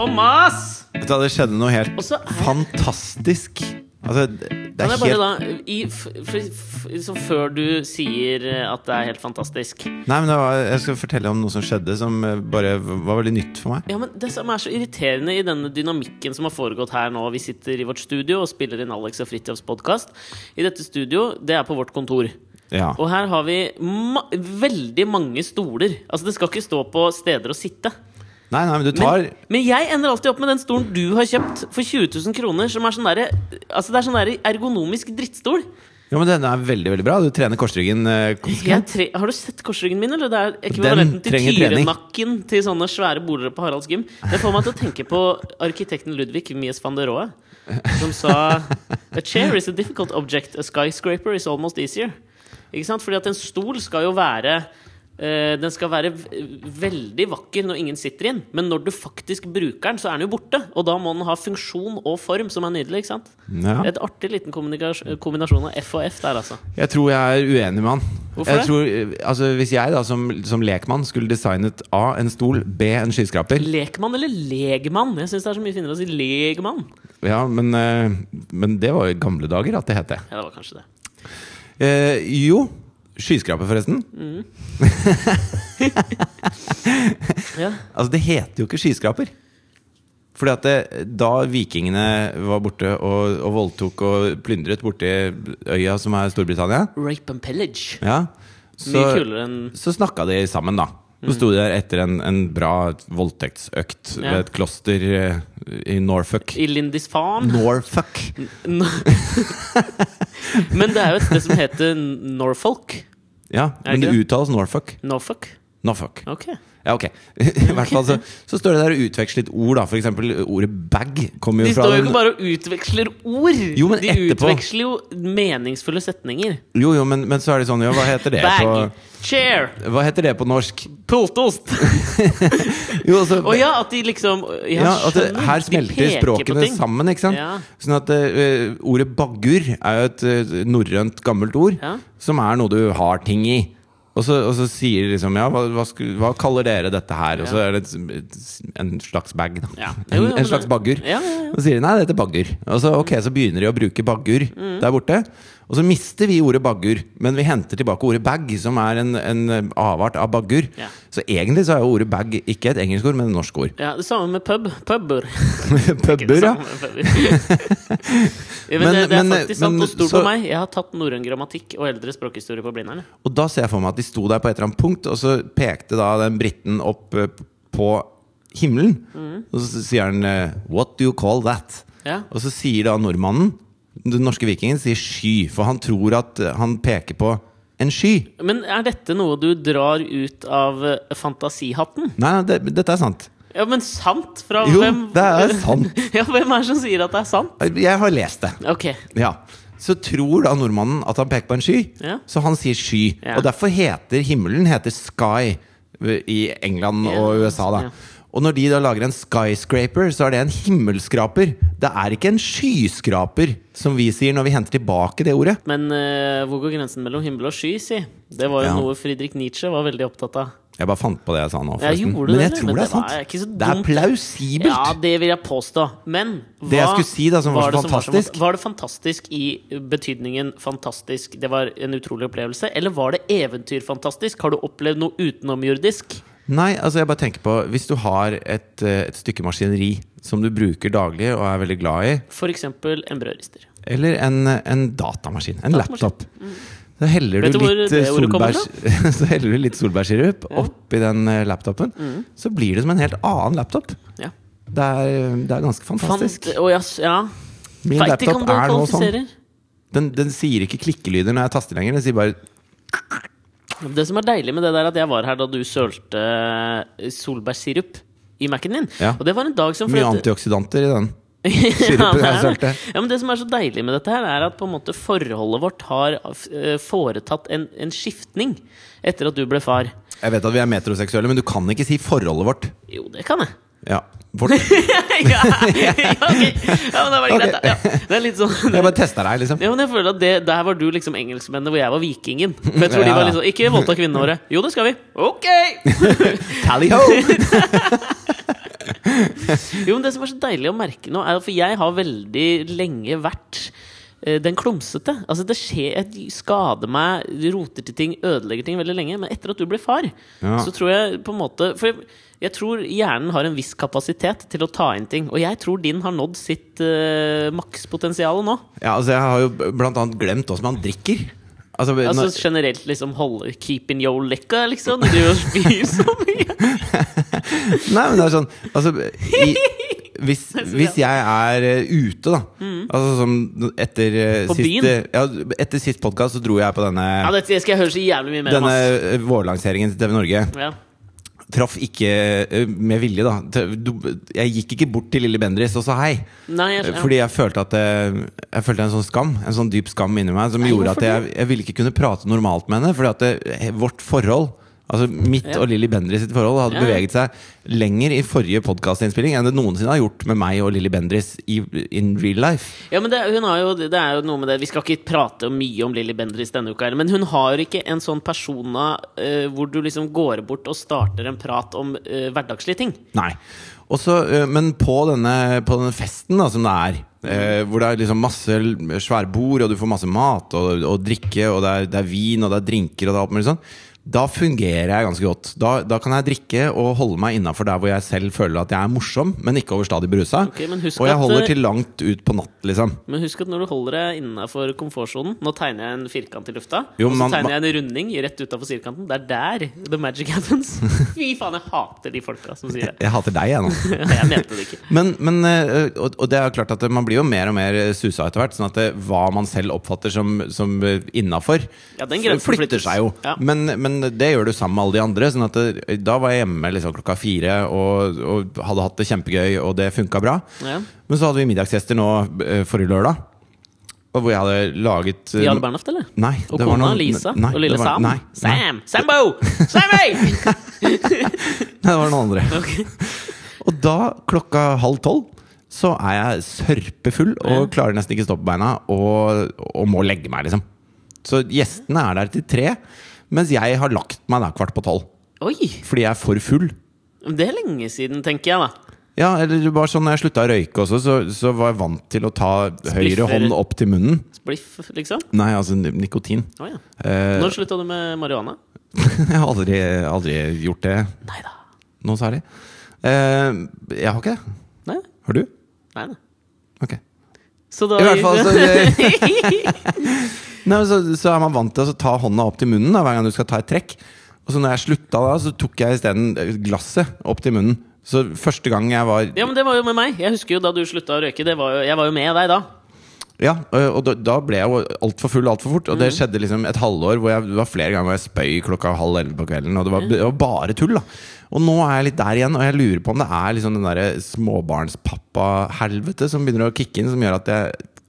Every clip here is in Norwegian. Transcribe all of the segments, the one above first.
Å mas! Vet du Det skjedde noe helt er- fantastisk. Altså, det er helt da, i, f, Før du sier eh, at det er helt fantastisk Nei, men det var, Jeg skal fortelle om noe som skjedde, som eh, bare var veldig nytt for meg. Ja, men Det som er så irriterende i denne dynamikken som har foregått her nå Vi sitter i vårt studio og spiller inn Alex og Fridtjofs podkast. I dette studio, det er på vårt kontor. Ja. Og her har vi ma veldig mange stoler. Altså Det skal ikke stå på steder å sitte. Nei, nei, men du tar Men, men jeg ender alltid opp med den stolen du har kjøpt for 20 000 kroner. Som er sånn derre Altså det er sånn derre ergonomisk drittstol. Ja, men denne er veldig veldig bra. Du trener korsryggen eh, konsekvent. tre har du sett korsryggen min? Eller det er ekvivalenten til tyrenakken til sånne svære boliger på Haralds gym. Det får meg til å tenke på arkitekten Ludvig Mies van der Rohe, som sa A chair is a difficult object. A skyscraper is almost easier. Ikke sant? Fordi at en stol skal jo være den skal være veldig vakker når ingen sitter i den, men når du faktisk bruker den, så er den jo borte. Og da må den ha funksjon og form, som er nydelig. ikke sant? Ja. Et artig liten kombinasjon av F og F der, altså. Jeg tror jeg er uenig med han. Hvorfor jeg det? tror, eh, altså, hvis jeg da som, som lekmann skulle designet A en stol, B en skyskraper Lekmann eller legmann? Jeg syns det er så mye finere å si legmann. Ja, men, eh, men det var jo i gamle dager at det het det. Ja, det var kanskje det. Eh, jo, skyskraper, forresten. Ja. Altså, det heter jo ikke skyskraper. Fordi at det, da vikingene var borte og, og voldtok og plyndret borti øya som er Storbritannia, Rape and pillage. ja, så, så snakka de sammen, da. Så sto de der etter en, en bra voldtektsøkt Ja. ved et kloster eh, i Norfolk. i Lindisfarne. Norfolk! Men det er jo et sted som heter Norfolk. Ja, men det uttales Norfolk. Norfolk. Norfolk. Ok. Ja, ok. I hvert fall så, så står det der og utveksler litt ord, da. For eksempel ordet bag kommer De jo fra står jo ikke bare og utveksler ord! Jo, men de etterpå- utveksler jo meningsfulle setninger. Jo, jo, men, men så er det sånn, jo, hva heter det Bag, på chair, Hva heter det på norsk? pultost. Jo, altså og ja, at de liksom Jeg ja, at det, her smelter språkene sammen, ikke sant? Ja. Sånn at uh, ordet baggur er jo et uh, norrønt gammelt ord, Ja. som er noe du har ting i. Og så, og så sier de liksom Ja, hva, hva, hva kaller dere dette her? Og så er det et, et, en slags bag, da. Ja. En, Jo, jo, men en slags baggur. Ja, ja, ja. Og så sier de nei, det heter baggur. Og så, ok, så begynner de å bruke baggur Mm. der borte. Og så mister vi ordet baggur, men vi henter tilbake ordet bag, som er en, en avart av baggur. Ja. Så egentlig så er jo ordet bag ikke et engelsk ord, men et norsk ord. Ja, Det samme med pub. Puber. Pubber, ja. ja men, Men- det, det er men- faktisk sant og stort for meg. Jeg har tatt norrøn grammatikk og eldre språkhistorie på Blindern. Og da ser jeg for meg at de sto der på et eller annet punkt, og så pekte da den briten opp eh, på himmelen. Mm. Og så sier han eh, 'What do you call that?' Ja. Og så sier da nordmannen, den norske vikingen, sier 'sky', for han tror at eh, han peker på en sky. Men er dette noe du drar ut av eh, fantasihatten? Nei, det, dette er sant. Ja, men sant? Fra Jo, hvem? det er sant. ja, hvem er det som sier at det er sant? Jeg har lest det. Ok. Ja. Så tror da nordmannen at han peker på en sky, Ja. så han sier sky. Ja. Og derfor heter himmelen heter sky i England og USA. da. Og når de da lager en skyscraper, så er det en himmelskraper. Det er ikke en skyskraper, som vi sier når vi henter tilbake det ordet. Men uh, hvor går grensen mellom himmel og sky, si? Det var jo Ja. noe Friedrich Nietzsche var veldig opptatt av. Jeg bare fant på det jeg sa nå. Jeg forresten. Men det, jeg tror Men det er det var sant. Det, Det er plausibelt. Ja, det vil jeg påstå. Men hva Det jeg skulle si da, som var så fantastisk- Var, det fantastisk i betydningen fantastisk, det var en utrolig opplevelse? Eller var det eventyrfantastisk? Har du opplevd noe utenomjordisk? Nei, altså jeg bare tenker på Hvis du har et, eh, et stykke maskineri som du bruker daglig og er veldig glad i, F.eks. en brødrister. eller en, en datamaskin, en Datamaskin. laptop Så heller du litt, eh, solbærs, så heller du litt solbærsirup Ja. oppi den laptopen. laptopen, så blir det som en helt annen laptop. Ja. Det er, det er ganske fantastisk. Fant, oh, ja, ja. Min laptop er nå sånn. Den, den sier ikke klikkelyder når jeg taster lenger. Den sier bare Det som er deilig med det der, at jeg var her da du sølte solbærsirup i Mac-en din. Ja. Og det var en dag som mye antioksidanter i den. ja, sirupen jeg sølte. ja, men det som er så deilig med dette, her er at på en måte forholdet vårt har eh, foretatt en, en skiftning etter at du ble far. Jeg vet at vi er metroseksuelle, men du kan ikke si forholdet vårt. Jo, det kan jeg. Ja, vårt. ja, ja, ok. ja, men det var greit. Ok. da. Ja, det er litt sånn Jeg bare testa deg, liksom. ja, men jeg føler at det, Der var du liksom engelskmennene, hvor jeg var vikingen. For jeg tror de var liksom Ikke voldta kvinnene våre. Jo, det skal vi. Ok! Tally ho! Jo, men det som er så deilig å merke nå, er at for jeg har veldig lenge vært eh, den klumsete. Altså det skjer, Jeg skader meg, roter til ting, ødelegger ting veldig lenge. Men etter at du ble far, så tror jeg på en måte For jeg, tror hjernen har en viss kapasitet til å ta inn ting. Og jeg tror din har nådd sitt uh, makspotensial nå. Ja, altså Jeg har jo blant annet glemt hvordan man drikker. Altså, Altså når, generelt liksom holde Keep in your liquor, liksom. Du driver og spyr så mye. Nei, men det er sånn altså, i, hvis, hvis jeg er eh, ute, da Altså som etter uh, På sist eh, ja, Etter sist podkast så dro jeg på denne, Ja, dette skal jeg høre så jævlig mye mer denne eh, vårlanseringen til TV Norge. Ja. Traff ikke eh, med vilje, da. Jeg gikk ikke bort til Lille Bendriss og sa hei. Nei, jeg. Fordi jeg følte at eh, Jeg følte en sånn skam En sånn dyp skam inni meg Som Nei, gjorde at jeg, jeg ville ikke kunne prate normalt med henne Fordi at det, vårt forhold Altså mitt Ja. og Lilly Bendris sitt forhold Hadde Ja, beveget seg lenger i forrige podcastinnspilling Enn det noensinne har gjort med meg og Lilly Bendriss i, In real life Ja, men det, hun har jo, det er jo noe med det Vi skal ikke prate mye om Lilly Bendriss denne uka, men hun har ikke en sånn persona uh, hvor du liksom går bort og starter en prat om uh, hverdagslige ting. Nei Også, uh, Men på denne, på denne festen da, som det er eh, Hvor det er liksom masse svære bord Og du får masse mat og, og drikke Og det er, det er vin og det er drinker og det er alt mulig sånn da fungerer jeg ganske godt. Da, da kan jeg drikke og holde meg innafor der hvor jeg selv føler at jeg er morsom, men ikke overstadig berusa. Okay, og jeg holder eh, til langt ut på natt, liksom. Men husk at når du holder deg innafor komfortsonen Nå tegner jeg en firkant i lufta, Jo, og så man- tegner jeg en runding rett utafor sirkanten. Det er der the magic happens. Fy faen, jeg hater de folka som sier det. Jeg hater deg, jeg nå. Jeg mente det ikke. Men, men eh, og, og det er klart at man blir jo mer og mer susa etter hvert. Sånn at det, hva man selv oppfatter som, som innafor, Ja, flytter, flytter seg jo. Ja. Men, men det gjør du sammen med alle de andre. Sånn at det, da var jeg hjemme liksom klokka fire og, og hadde hatt det kjempegøy, og det funka bra. Ja. Men så hadde vi middagsgjester nå eh, forrige lørdag. Og hvor jeg hadde laget I Jarle Bernhoft, eller? Nei. Og det var kona noen- Lisa? nei, og lille var- Sam? Nei, nei, Sam! Sambo! Sammy! nei, det var noen andre. Okay. Og da, klokka halv tolv, så er jeg sørpefull og klarer nesten ikke stå på beina og, og må legge meg, liksom. Så gjestene er der til tre, mens jeg har lagt meg der kvart på tolv. Oi! Fordi jeg er for full. Det er lenge siden, tenker jeg, da. Ja, eller bare sånn når jeg slutta å røyke også, så, så var jeg vant til å ta høyre hånd opp til munnen. Spliff, liksom. Nei, altså nikotin. Oh, ja. Eh, Når slutta du med marihuana? jeg har aldri, aldri gjort det Neida. noe særlig. Eh, jeg har ikke det. Nei, Har du? nei, da. Ok. Så da I hvert fall så, Nei, så, så er man vant til å ta hånda opp til munnen da, hver gang du skal ta et trekk. Og så når jeg slutta da, så tok jeg isteden glasset opp til munnen. Så første gang jeg var Ja, men det var jo med meg. Jeg husker jo da du slutta å røyke. Det var jo, jeg var jo med deg da. Ja, og og da, da ble jeg jo altfor full altfor fort. Og Mm. det skjedde liksom et halvår hvor jeg, det var flere ganger hvor jeg spøy klokka halv elleve på kvelden. Og det var, det var bare tull, da. Og nå er jeg litt der igjen, og jeg lurer på om det er liksom den derre småbarnspappa-helvete som begynner å kicke inn, som gjør at jeg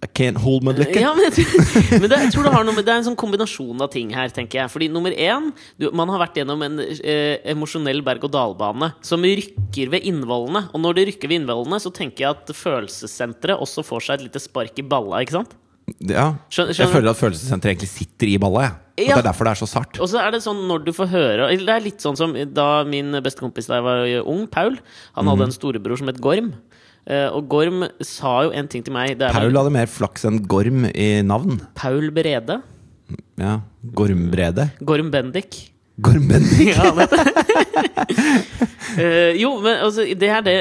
I can't hold my liquor. Ja, men jeg tror, men det, jeg tror det, har noe det er en sånn kombinasjon av ting her, tenker jeg. Fordi nummer én, du, man har vært gjennom en eh, emosjonell berg-og-dal-bane som rykker ved innvollene. Og når det rykker ved innvollene, så tenker jeg at følelsessenteret også får seg et lite spark i balla, ikke sant? Ja. Skjønner- Jeg føler at følelsessenteret egentlig sitter i balla. Jeg. Ja. Det er derfor det er så sart. Og så er det sånn når du får høre Det er litt sånn som da min beste kompis da jeg var ung, Paul, han Mhm. hadde en storebror som het Gorm. Eh, og Gorm sa jo en ting til meg. Det er Paul hadde mer flaks enn Gorm i navn. Paul Brede. Ja, Gormbrede. Gorm Bendik. Gormbendik. Ja, uh, jo, men altså, det er det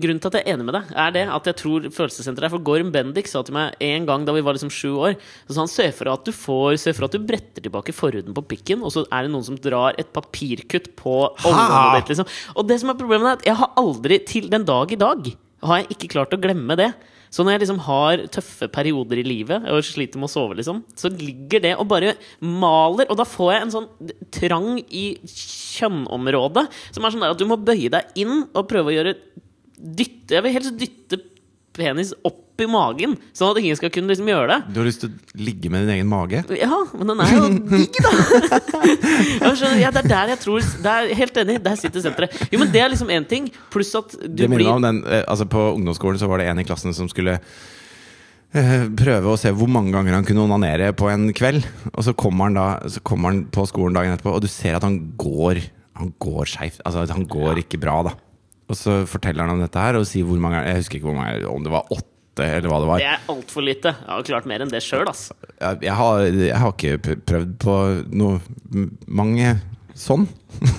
grunnen til at jeg er enig med deg, er det at jeg tror følelsessenteret er For Gorm Bendik sa til meg en gang da vi var liksom sju år Så sa han se for at du får Se for at du bretter tilbake forhuden på pikken, og så er det noen som drar et papirkutt på ditt. Liksom. Og det som er problemet, er at jeg har aldri, til den dag i dag, har jeg ikke klart å glemme det. Så når jeg liksom har tøffe perioder i livet og sliter med å sove, liksom, så ligger det og bare maler. Og da får jeg en sånn trang i kjønnområdet som er sånn at du må bøye deg inn og prøve å gjøre dytte Jeg vil helst dytte penis opp i magen, sånn at ingen skal kunne liksom gjøre det. Du har lyst til å ligge med din egen mage? Ja, men den er jo digg, da! Skjønner, ja, det er der jeg tror Det er Helt enig, der sitter senteret. Jo, men det er liksom én ting, pluss at du Det blir om den, eh, altså På ungdomsskolen så var det en i klassen som skulle eh, prøve å se hvor mange ganger han kunne onanere på en kveld. Og så kommer han da Så kommer han på skolen dagen etterpå, og du ser at han går Han går skeivt. Altså, han går ikke bra, da. Og så forteller han om dette her og sier hvor mange Jeg husker ikke hvor mange, om det var åtte eller hva det var. Det er altfor lite. Jeg har klart mer enn det sjøl, altså. Jeg, jeg, har, jeg har ikke prøvd på noe mange sånn.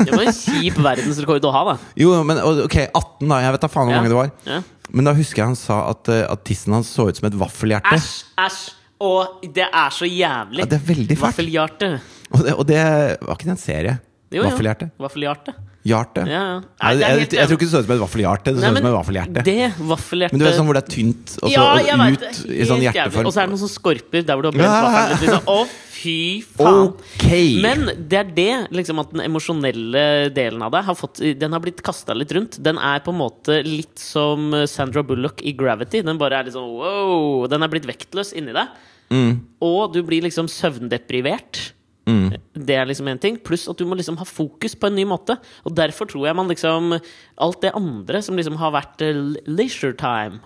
Det var en kjip verdensrekord å ha, da. Jo, men ok, 18 da. Jeg vet da faen hvor Ja. mange det var. Ja. Men da husker jeg han sa at, eh, at tissen hans så ut som et vaffelhjerte. Æsj, æsj. Og det er så jævlig. Ja, det er veldig fælt. Vaffelhjerte. Og det, og det var ikke det en serie? Vaffelhjerte? Vaffelhjerte. Hjerte? Ja, ja. Nei, Nei, jeg, jeg, tror ikke det så ut som et vaffelhjerte. Det så ut som et vaffelhjerte. Det vaffelhjerte Men du vet sånn hvor det er tynt, og så Ja, og ut i sånn hjerteform? Og så er det noen som skorper der hvor du har brent vaffelen. Liksom. Å, fy faen! Ok! Men det er det, liksom at den emosjonelle delen av det har fått, Den har blitt kasta litt rundt. Den er på en måte litt som Sandra Bullock i Gravity. Den bare er liksom wow! Den er blitt vektløs inni deg. Mm. Og du blir liksom søvndeprivert. Det er liksom en ting. Pluss at du må liksom ha fokus på en ny måte. Og derfor tror jeg man liksom Alt det andre som liksom har vært eh, leisure time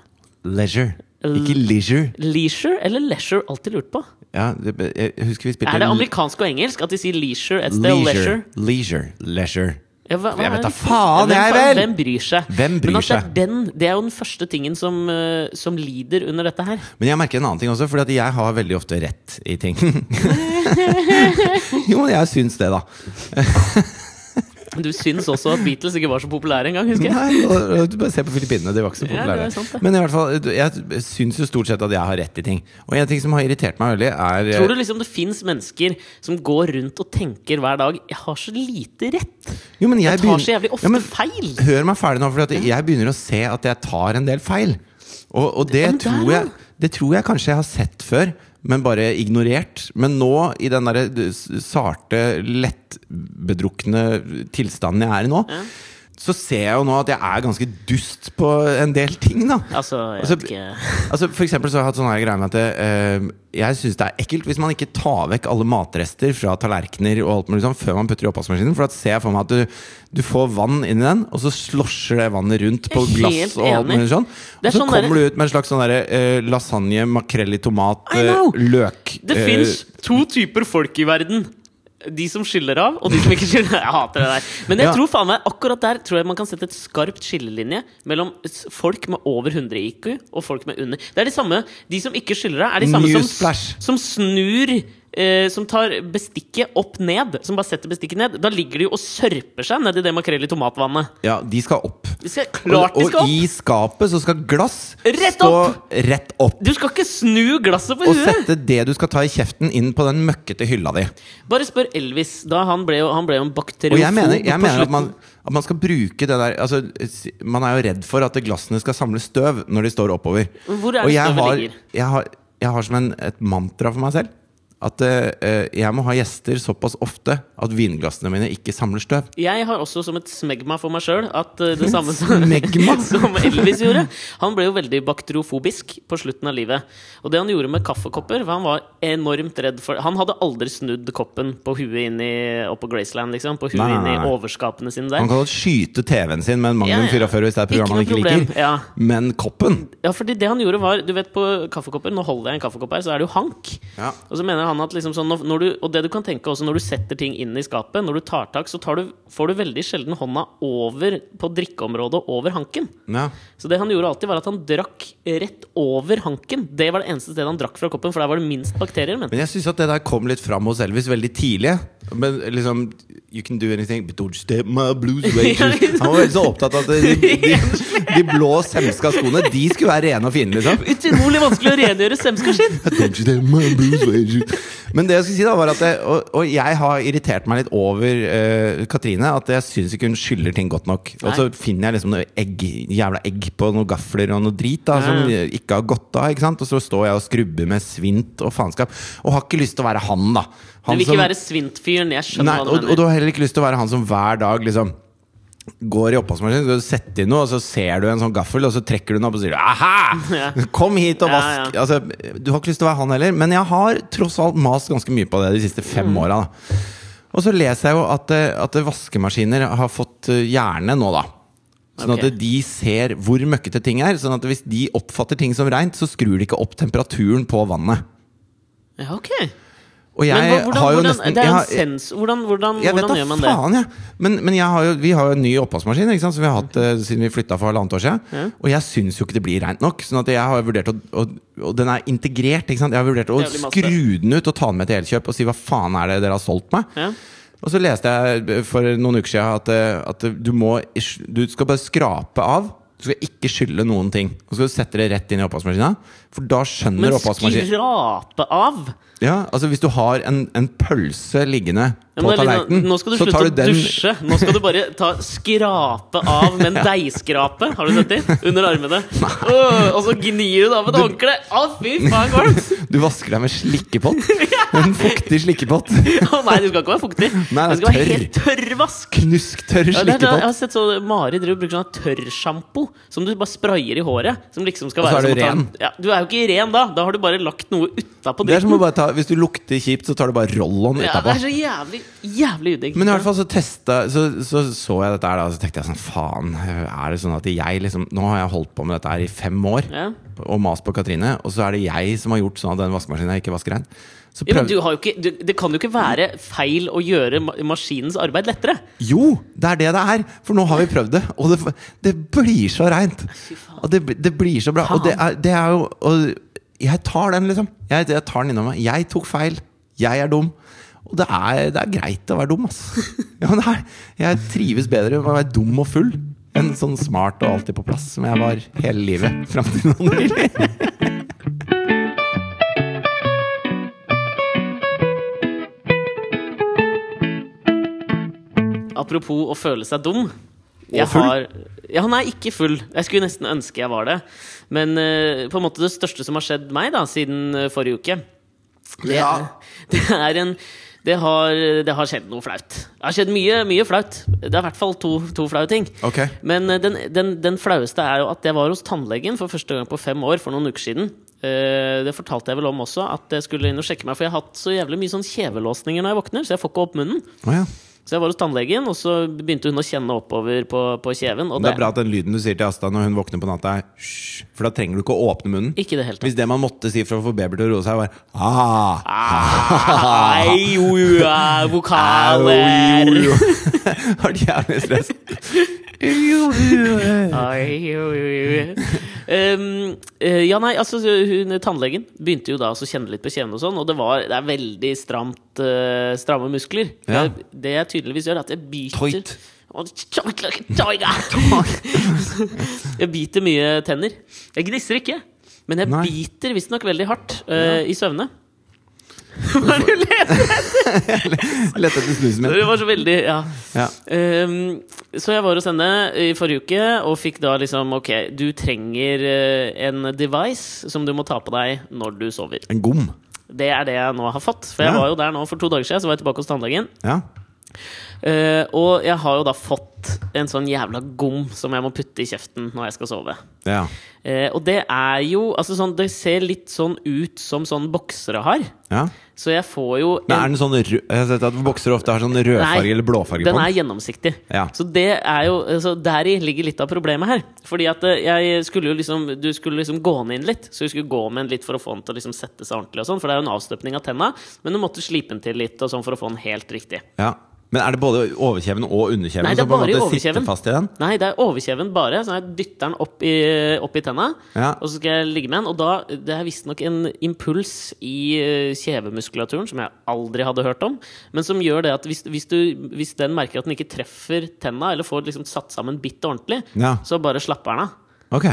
Leisure. Ikke leisure. Leisure eller leisure? Alltid lurt på. Ja, det, jeg husker vi spilte Er det amerikansk og engelsk at de sier leisure et sted leisure? leisure? Leisure. Ja, hva, hva Jeg vet da faen, jeg vel! Hvem bryr seg? Hvem bryr Men at det, er den, det er jo den første tingen som, eh, som lider under dette her. Men jeg merker en annen ting også, fordi at jeg har veldig ofte rett i ting. jo, men jeg syns det, da. Du syns også at Beatles ikke var så populære engang, husker jeg. Nei, og, og, se på Filippinene, de var ikke så Ja, populære. sant. Men i hvert fall, jeg syns jo stort sett at jeg har rett i ting. Og en ting som har irritert meg veldig, er Tror du liksom det fins mennesker som går rundt og tenker hver dag 'Jeg har så lite rett'. jo, men jeg Jeg tar begynner- så jævlig ofte Ja, men feil. Hør meg ferdig nå, for jeg begynner å se at jeg tar en del feil. Og, og det, Ja, der, tror jeg, det tror jeg kanskje jeg har sett før, men bare ignorert. Men nå, i den derre sarte, lettbedrukne tilstanden jeg er i nå, Ja. Så ser jeg jo nå at jeg er ganske dust på en del ting, da. Altså, Altså, Altså, for eksempel så har jeg hatt sånne greier med at det, eh, jeg syns det er ekkelt hvis man ikke tar vekk alle matrester fra tallerkener og alt mulig sånn før man putter i oppvaskmaskinen. For da ser jeg for meg at du, du får vann inn i den, og så slosjer det vannet rundt på glass og alt mulig sånn. Og så sånn kommer du ut med en slags sånn derre uh, lasagne, makrell i tomat, eh, løk Det fins to typer folk i verden. De som skiller av, og de som ikke skiller Jeg hater det der. Men jeg Ja. tror faen meg akkurat der tror jeg man kan sette et skarpt skillelinje mellom folk med over 100 IQ og folk med under. Det er de samme De som ikke skiller av, er de samme som, som snur eh, Som tar bestikket opp ned. Som bare setter bestikket ned. Da ligger de jo og sørper seg nedi det makrell i tomatvannet. Ja, de skal opp. De skal, klart de og, opp! og i skapet så skal glass Rett stå rett opp. Du skal ikke snu glasset på Og huet! sette det du skal ta i kjeften, inn på den møkkete hylla di. Bare spør Elvis. Da han ble jo, han ble jo en Og jeg mener, jeg mener at, man, at man skal bruke det der altså, Man er jo redd for at glassene skal samle støv når de står oppover. Hvor er det støvet ligger? jeg har, jeg har som en, et mantra for meg selv at eh, jeg må ha gjester såpass ofte at vinglassene mine ikke samler støv. Jeg har også som et smegma for meg sjøl at eh, det samme som, som Elvis gjorde. Han ble jo veldig bakteriofobisk på slutten av livet. Og det han gjorde med kaffekopper var Han var enormt redd for Han hadde aldri snudd koppen på huet inn i oppå Graceland, liksom. På huet Nei, nei, inn i overskapene sine der. Han kan godt skyte TV-en sin med en Magnum ja. 44 hvis det er et program Ikke han ikke problem, liker. ja. Men koppen Ja, fordi det han gjorde var Du vet på kaffekopper Nå holder jeg en kaffekopp her, så er det jo hank. Ja. Og så mener han at liksom sånn når, du, Og det du kan tenke også når du setter ting inn i skapet, når du tar tak, så tar du, får du veldig sjelden hånda over på drikkeområdet over hanken. ja. Så det han gjorde alltid, var at han drakk rett over hanken. Det var det eneste stedet han drakk fra koppen, for der var det minst bakterier. Men. Men jeg syns at det der kom litt fram hos Elvis veldig tidlig. Men liksom You can do anything, but don't step my blues away. Han var veldig så opptatt av at de, de, de blå semska skoene De skulle være rene og fine, liksom. Utrolig vanskelig å rengjøre semska skinn! Don't step my blues wages. Men det jeg skulle si da var at jeg, og, og jeg har irritert meg litt over uh, Katrine. At jeg syns ikke hun skyller ting godt nok. Og så finner jeg liksom noe egg, jævla egg på noen gafler og noe drit da som ikke har gått av. Og så står jeg og skrubber med svint og faenskap. Og har ikke lyst til å være han, da. Du vil vil som- ikke være svintfyren. Jeg skjønner Nei, hva du og, og du har heller ikke lyst til å være han som hver dag liksom Går i oppvaskmaskinen, skal du sette inn noe, og så ser du en sånn gaffel, og så trekker du den opp og sier 'aha! Kom hit og vask!' ja. Altså, du har ikke lyst til å være han heller, men jeg har tross alt mast ganske mye på det de siste fem Mm. åra. Og så leser jeg jo at, eh, at vaskemaskiner har fått eh, hjerne nå, da. Sånn at de ser hvor møkkete ting er. Sånn at hvis de oppfatter ting som reint, så skrur de ikke opp temperaturen på vannet. Ja, ok. Men hvordan, hvordan, nesten det er en har- sens... Hvordan, hvordan, jeg hvordan da gjør man det? faen, jeg. Men, men har jo, vi har jo en ny oppvaskmaskin som vi har hatt uh, siden vi flytta for halvannet år siden. Ja. Og jeg syns jo ikke det blir reint nok. Sånn at jeg har vurdert å, å Og den er integrert. Jeg har vurdert å skru den ut og ta den med til Elkjøp og si hva faen er det dere har solgt meg? Ja. Og så leste jeg for noen uker siden at, eh, at du må Du skal bare skrape av. Du skal ikke skylle noen ting. Og så skal du sette det rett inn i oppvaskmaskina. For da skjønner Men skrape av? ja, altså Hvis du har en, en pølse liggende Ja, på tallerkenen, så tar du den nå skal du slutte å dusje. Nå skal du bare ta skrape av med en deigskrape. Har du sett det? Under armene. Åh, og så gnir du av med et håndkle. Å, fy faen, kvalmt! Du vasker deg med slikkepott. En fuktig slikkepott. Å nei, du skal ikke være fuktig. Nei, det skal tørr. være helt tørrvask. Knusktørr Ja, er, jeg har sett så Mari driver og bruker sånn tørrsjampo som du bare sprayer i håret. Som liksom skal være Og så er du ren. Ja, du er jo ikke ren da. Da har du bare lagt noe utapå er dritten. Hvis du lukter kjipt, så tar du bare roll-on Ja, det er så jævlig, jævlig udigg. Men i hvert fall så testa så, så, så jeg dette her da, så tenkte jeg sånn Faen, er det sånn at jeg liksom Nå har jeg holdt på med dette her i fem år Ja. og mast på Katrine, og så er det jeg som har gjort sånn at den vaskemaskinen ikke vasker rein. Så Ja, men du har jo ikke, du, det kan jo ikke være feil å gjøre maskinens arbeid lettere. Jo, det er det det er! For nå har vi prøvd det, og det, det blir så reint! Og det, det blir så bra. Og det er, det er jo og Jeg tar den, liksom. Jeg, jeg tar den innom meg. Jeg tok feil. Jeg er dum. Og det er, det er greit å være dum, ass. Ja, er, jeg trives bedre med å være dum og full enn sånn smart og alltid på plass, som jeg var hele livet. Fram til nå nylig. Apropos å føle seg dum. Jeg full? har Ja, han er ikke full. Jeg skulle nesten ønske jeg var det. Men uh, på en måte det største som har skjedd meg da siden uh, forrige uke, det, Ja. det er en det har, det har skjedd noe flaut. Det har skjedd mye, mye flaut. Det er i hvert fall to, to flaue ting. Okay. Men eh, den, den, den flaueste er jo at jeg var hos tannlegen for første gang på fem år for noen uker siden. Det fortalte jeg vel om også, at jeg skulle inn og sjekke meg. For jeg har hatt så jævlig mye sånn kjevelåsninger når jeg våkner, så jeg får ikke opp munnen. Oh, ja. Så jeg var hos tannlegen, og så begynte hun å kjenne oppover på, på kjeven. Og Det er bra at den lyden du sier til Asta når hun våkner på natta, er hysj. For da trenger du ikke å åpne munnen. Ikke det helt. Hvis det man måtte si for å få baby til å roe seg, var ah, ah, ah, au, vokaler jo, jo. Har de jævlig stress? Ai. Um, eh, ja, nei, altså hun, Tannlegen begynte jo da å kjenne litt på kjevene, og sånn Og det, var, det er veldig stramt, uh, stramme muskler. Ja. Det, det jeg tydeligvis gjør, er at jeg biter. Jeg biter mye tenner. Jeg gnisser ikke, men jeg Nei. biter visstnok veldig hardt eh, i søvne. Hva er det du leter Lette etter snusen min. Det var så veldig Ja. Ja. Um, så jeg var hos henne i forrige uke og fikk da liksom Ok, du trenger eh, en device som du må ta på deg når du sover. En gom. Det er det jeg nå har fått. For jeg Ja. var jo der nå for to dager siden. Så var jeg tilbake hos tannlegen. Ja. Uh, og jeg har jo da fått en sånn jævla gom som jeg må putte i kjeften når jeg skal sove. ja. Uh, og det er jo Altså sånn Det ser litt sånn ut som sånn boksere har. ja. Så jeg får jo Men er den sånn rød Jeg har sett at boksere ofte har sånn rødfarge eller blåfarge Den Den er gjennomsiktig. Ja. Så det er jo så Deri ligger litt av problemet her. Fordi at eh, jeg skulle jo liksom Du skulle liksom gå den inn litt. Så du skulle gå med den litt for å få den til å liksom sette seg ordentlig. og sånn For det er jo en avstøpning av tenna, men du måtte slipe den til litt og sånn for å få den helt riktig. Ja. Men er det både overkjeven og underkjeven Nei, det er bare overkjeven. fast i den? Nei, det er overkjeven bare. Så jeg dytter den opp i, opp i tenna, Ja. og så skal jeg ligge med den. Og da Det er visstnok en impuls i eh, kjevemuskulaturen som jeg aldri hadde hørt om, men som gjør det at hvis, hvis, du, hvis den merker at den ikke treffer tenna, eller får liksom satt sammen bitt ordentlig, Ja. så bare slapper den av. Ok.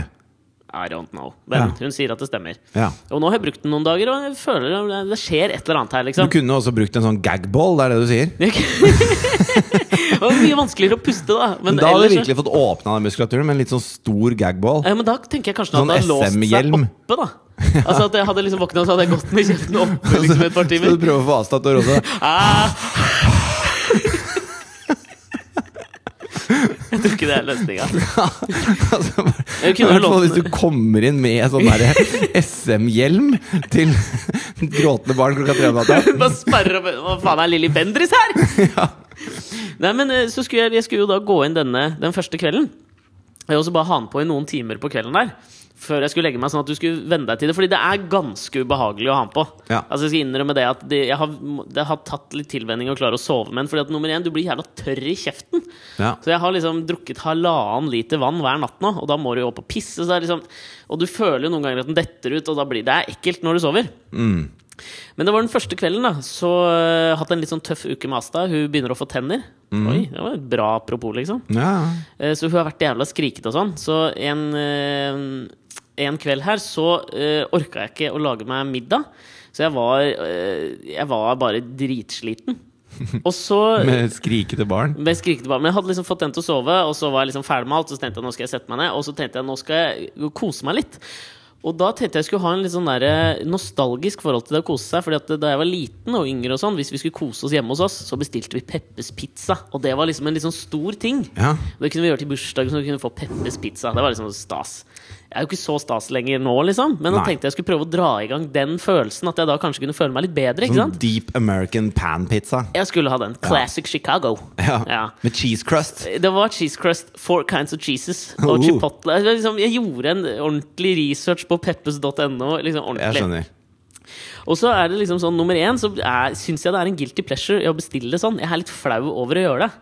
I don't know. Men Ja. hun sier at det stemmer. Ja. Og nå har jeg brukt den noen dager, og jeg føler det, skjer et eller annet her, Liksom. Du kunne også brukt en sånn gagball, det er det du sier? det var mye vanskeligere å puste, da. Men, da hadde du virkelig fått åpna den muskulaturen med en litt sånn stor gagball. Ja, men da tenker jeg kanskje Sånn at det hadde låst seg oppe, da. Altså at jeg hadde liksom våkna og så hadde jeg gått med kjeften oppe liksom et par timer. Skal du prøve å få Asta til å roe seg? Ah. Jeg tror ikke det er løsninga. Altså, lånt hvis du kommer inn med sånn SM-hjelm til gråtende barn klokka tre om natta. Bare sperre opp Hva faen er Lilly Bendriss her?! Nei, men eh, så skulle jeg, jeg skulle jo da gå inn denne den første kvelden. Og så bare ha den på i noen timer på kvelden der. Før jeg skulle legge meg, sånn at du skulle venne deg til det. Fordi det er ganske ubehagelig å ha den på. Ja. Altså Jeg skal innrømme det at det, jeg har, det har tatt litt tilvenning å klare å sove med den. Fordi at nummer én, du blir jævla tørr i kjeften. Ja. Så jeg har liksom drukket halvannen liter vann hver natt nå, og da må du jo opp og pisse. Så det er liksom, og du føler jo noen ganger at den detter ut, og da blir det er ekkelt når du sover. Men det var den første kvelden, da. Så uh, hatt en litt sånn tøff uke med Asta. Hun begynner å få tenner. Oi, det var et bra apropos, liksom. Ja. Uh, Så hun har vært jævla skrikete og sånn. Så en, eh, en kveld her så uh, orka jeg ikke å lage meg middag. Så jeg var, uh, jeg var bare dritsliten. Og så Med skrikete barn. med skrikete barn. Men jeg hadde liksom fått den til å sove, og så var jeg liksom ferdig med alt. Så tenkte jeg nå skal jeg sette meg ned, og så tenkte jeg nå skal jeg kose meg litt. Og da tenkte jeg skulle ha en litt sånn der nostalgisk forhold til det å kose seg. Fordi at da jeg var liten og yngre, og sånn hvis vi skulle kose oss hjemme hos oss, så bestilte vi Peppes pizza. Og det var liksom en litt sånn stor ting. Ja. Det kunne vi gjøre til bursdagen, så vi kunne få Peppes pizza. Det var liksom stas. Jeg er jo ikke så stas lenger nå, liksom. Men da tenkte jeg skulle prøve å dra i gang den følelsen. At jeg da kanskje kunne føle meg litt bedre. ikke Sånn deep American pan-pizza. Jeg skulle ha den. Classic Chicago. Ja. Ja. Med cheese crust. Det var cheese crust, four kinds of cheeses og uh. chipotle. Jeg, liksom, jeg gjorde en ordentlig research på peppes.no. Liksom Jeg ordentlig. skjønner. Og så er det liksom sånn, nummer én så syns jeg det er en guilty pleasure i å bestille sånn. Jeg er litt flau over å gjøre det.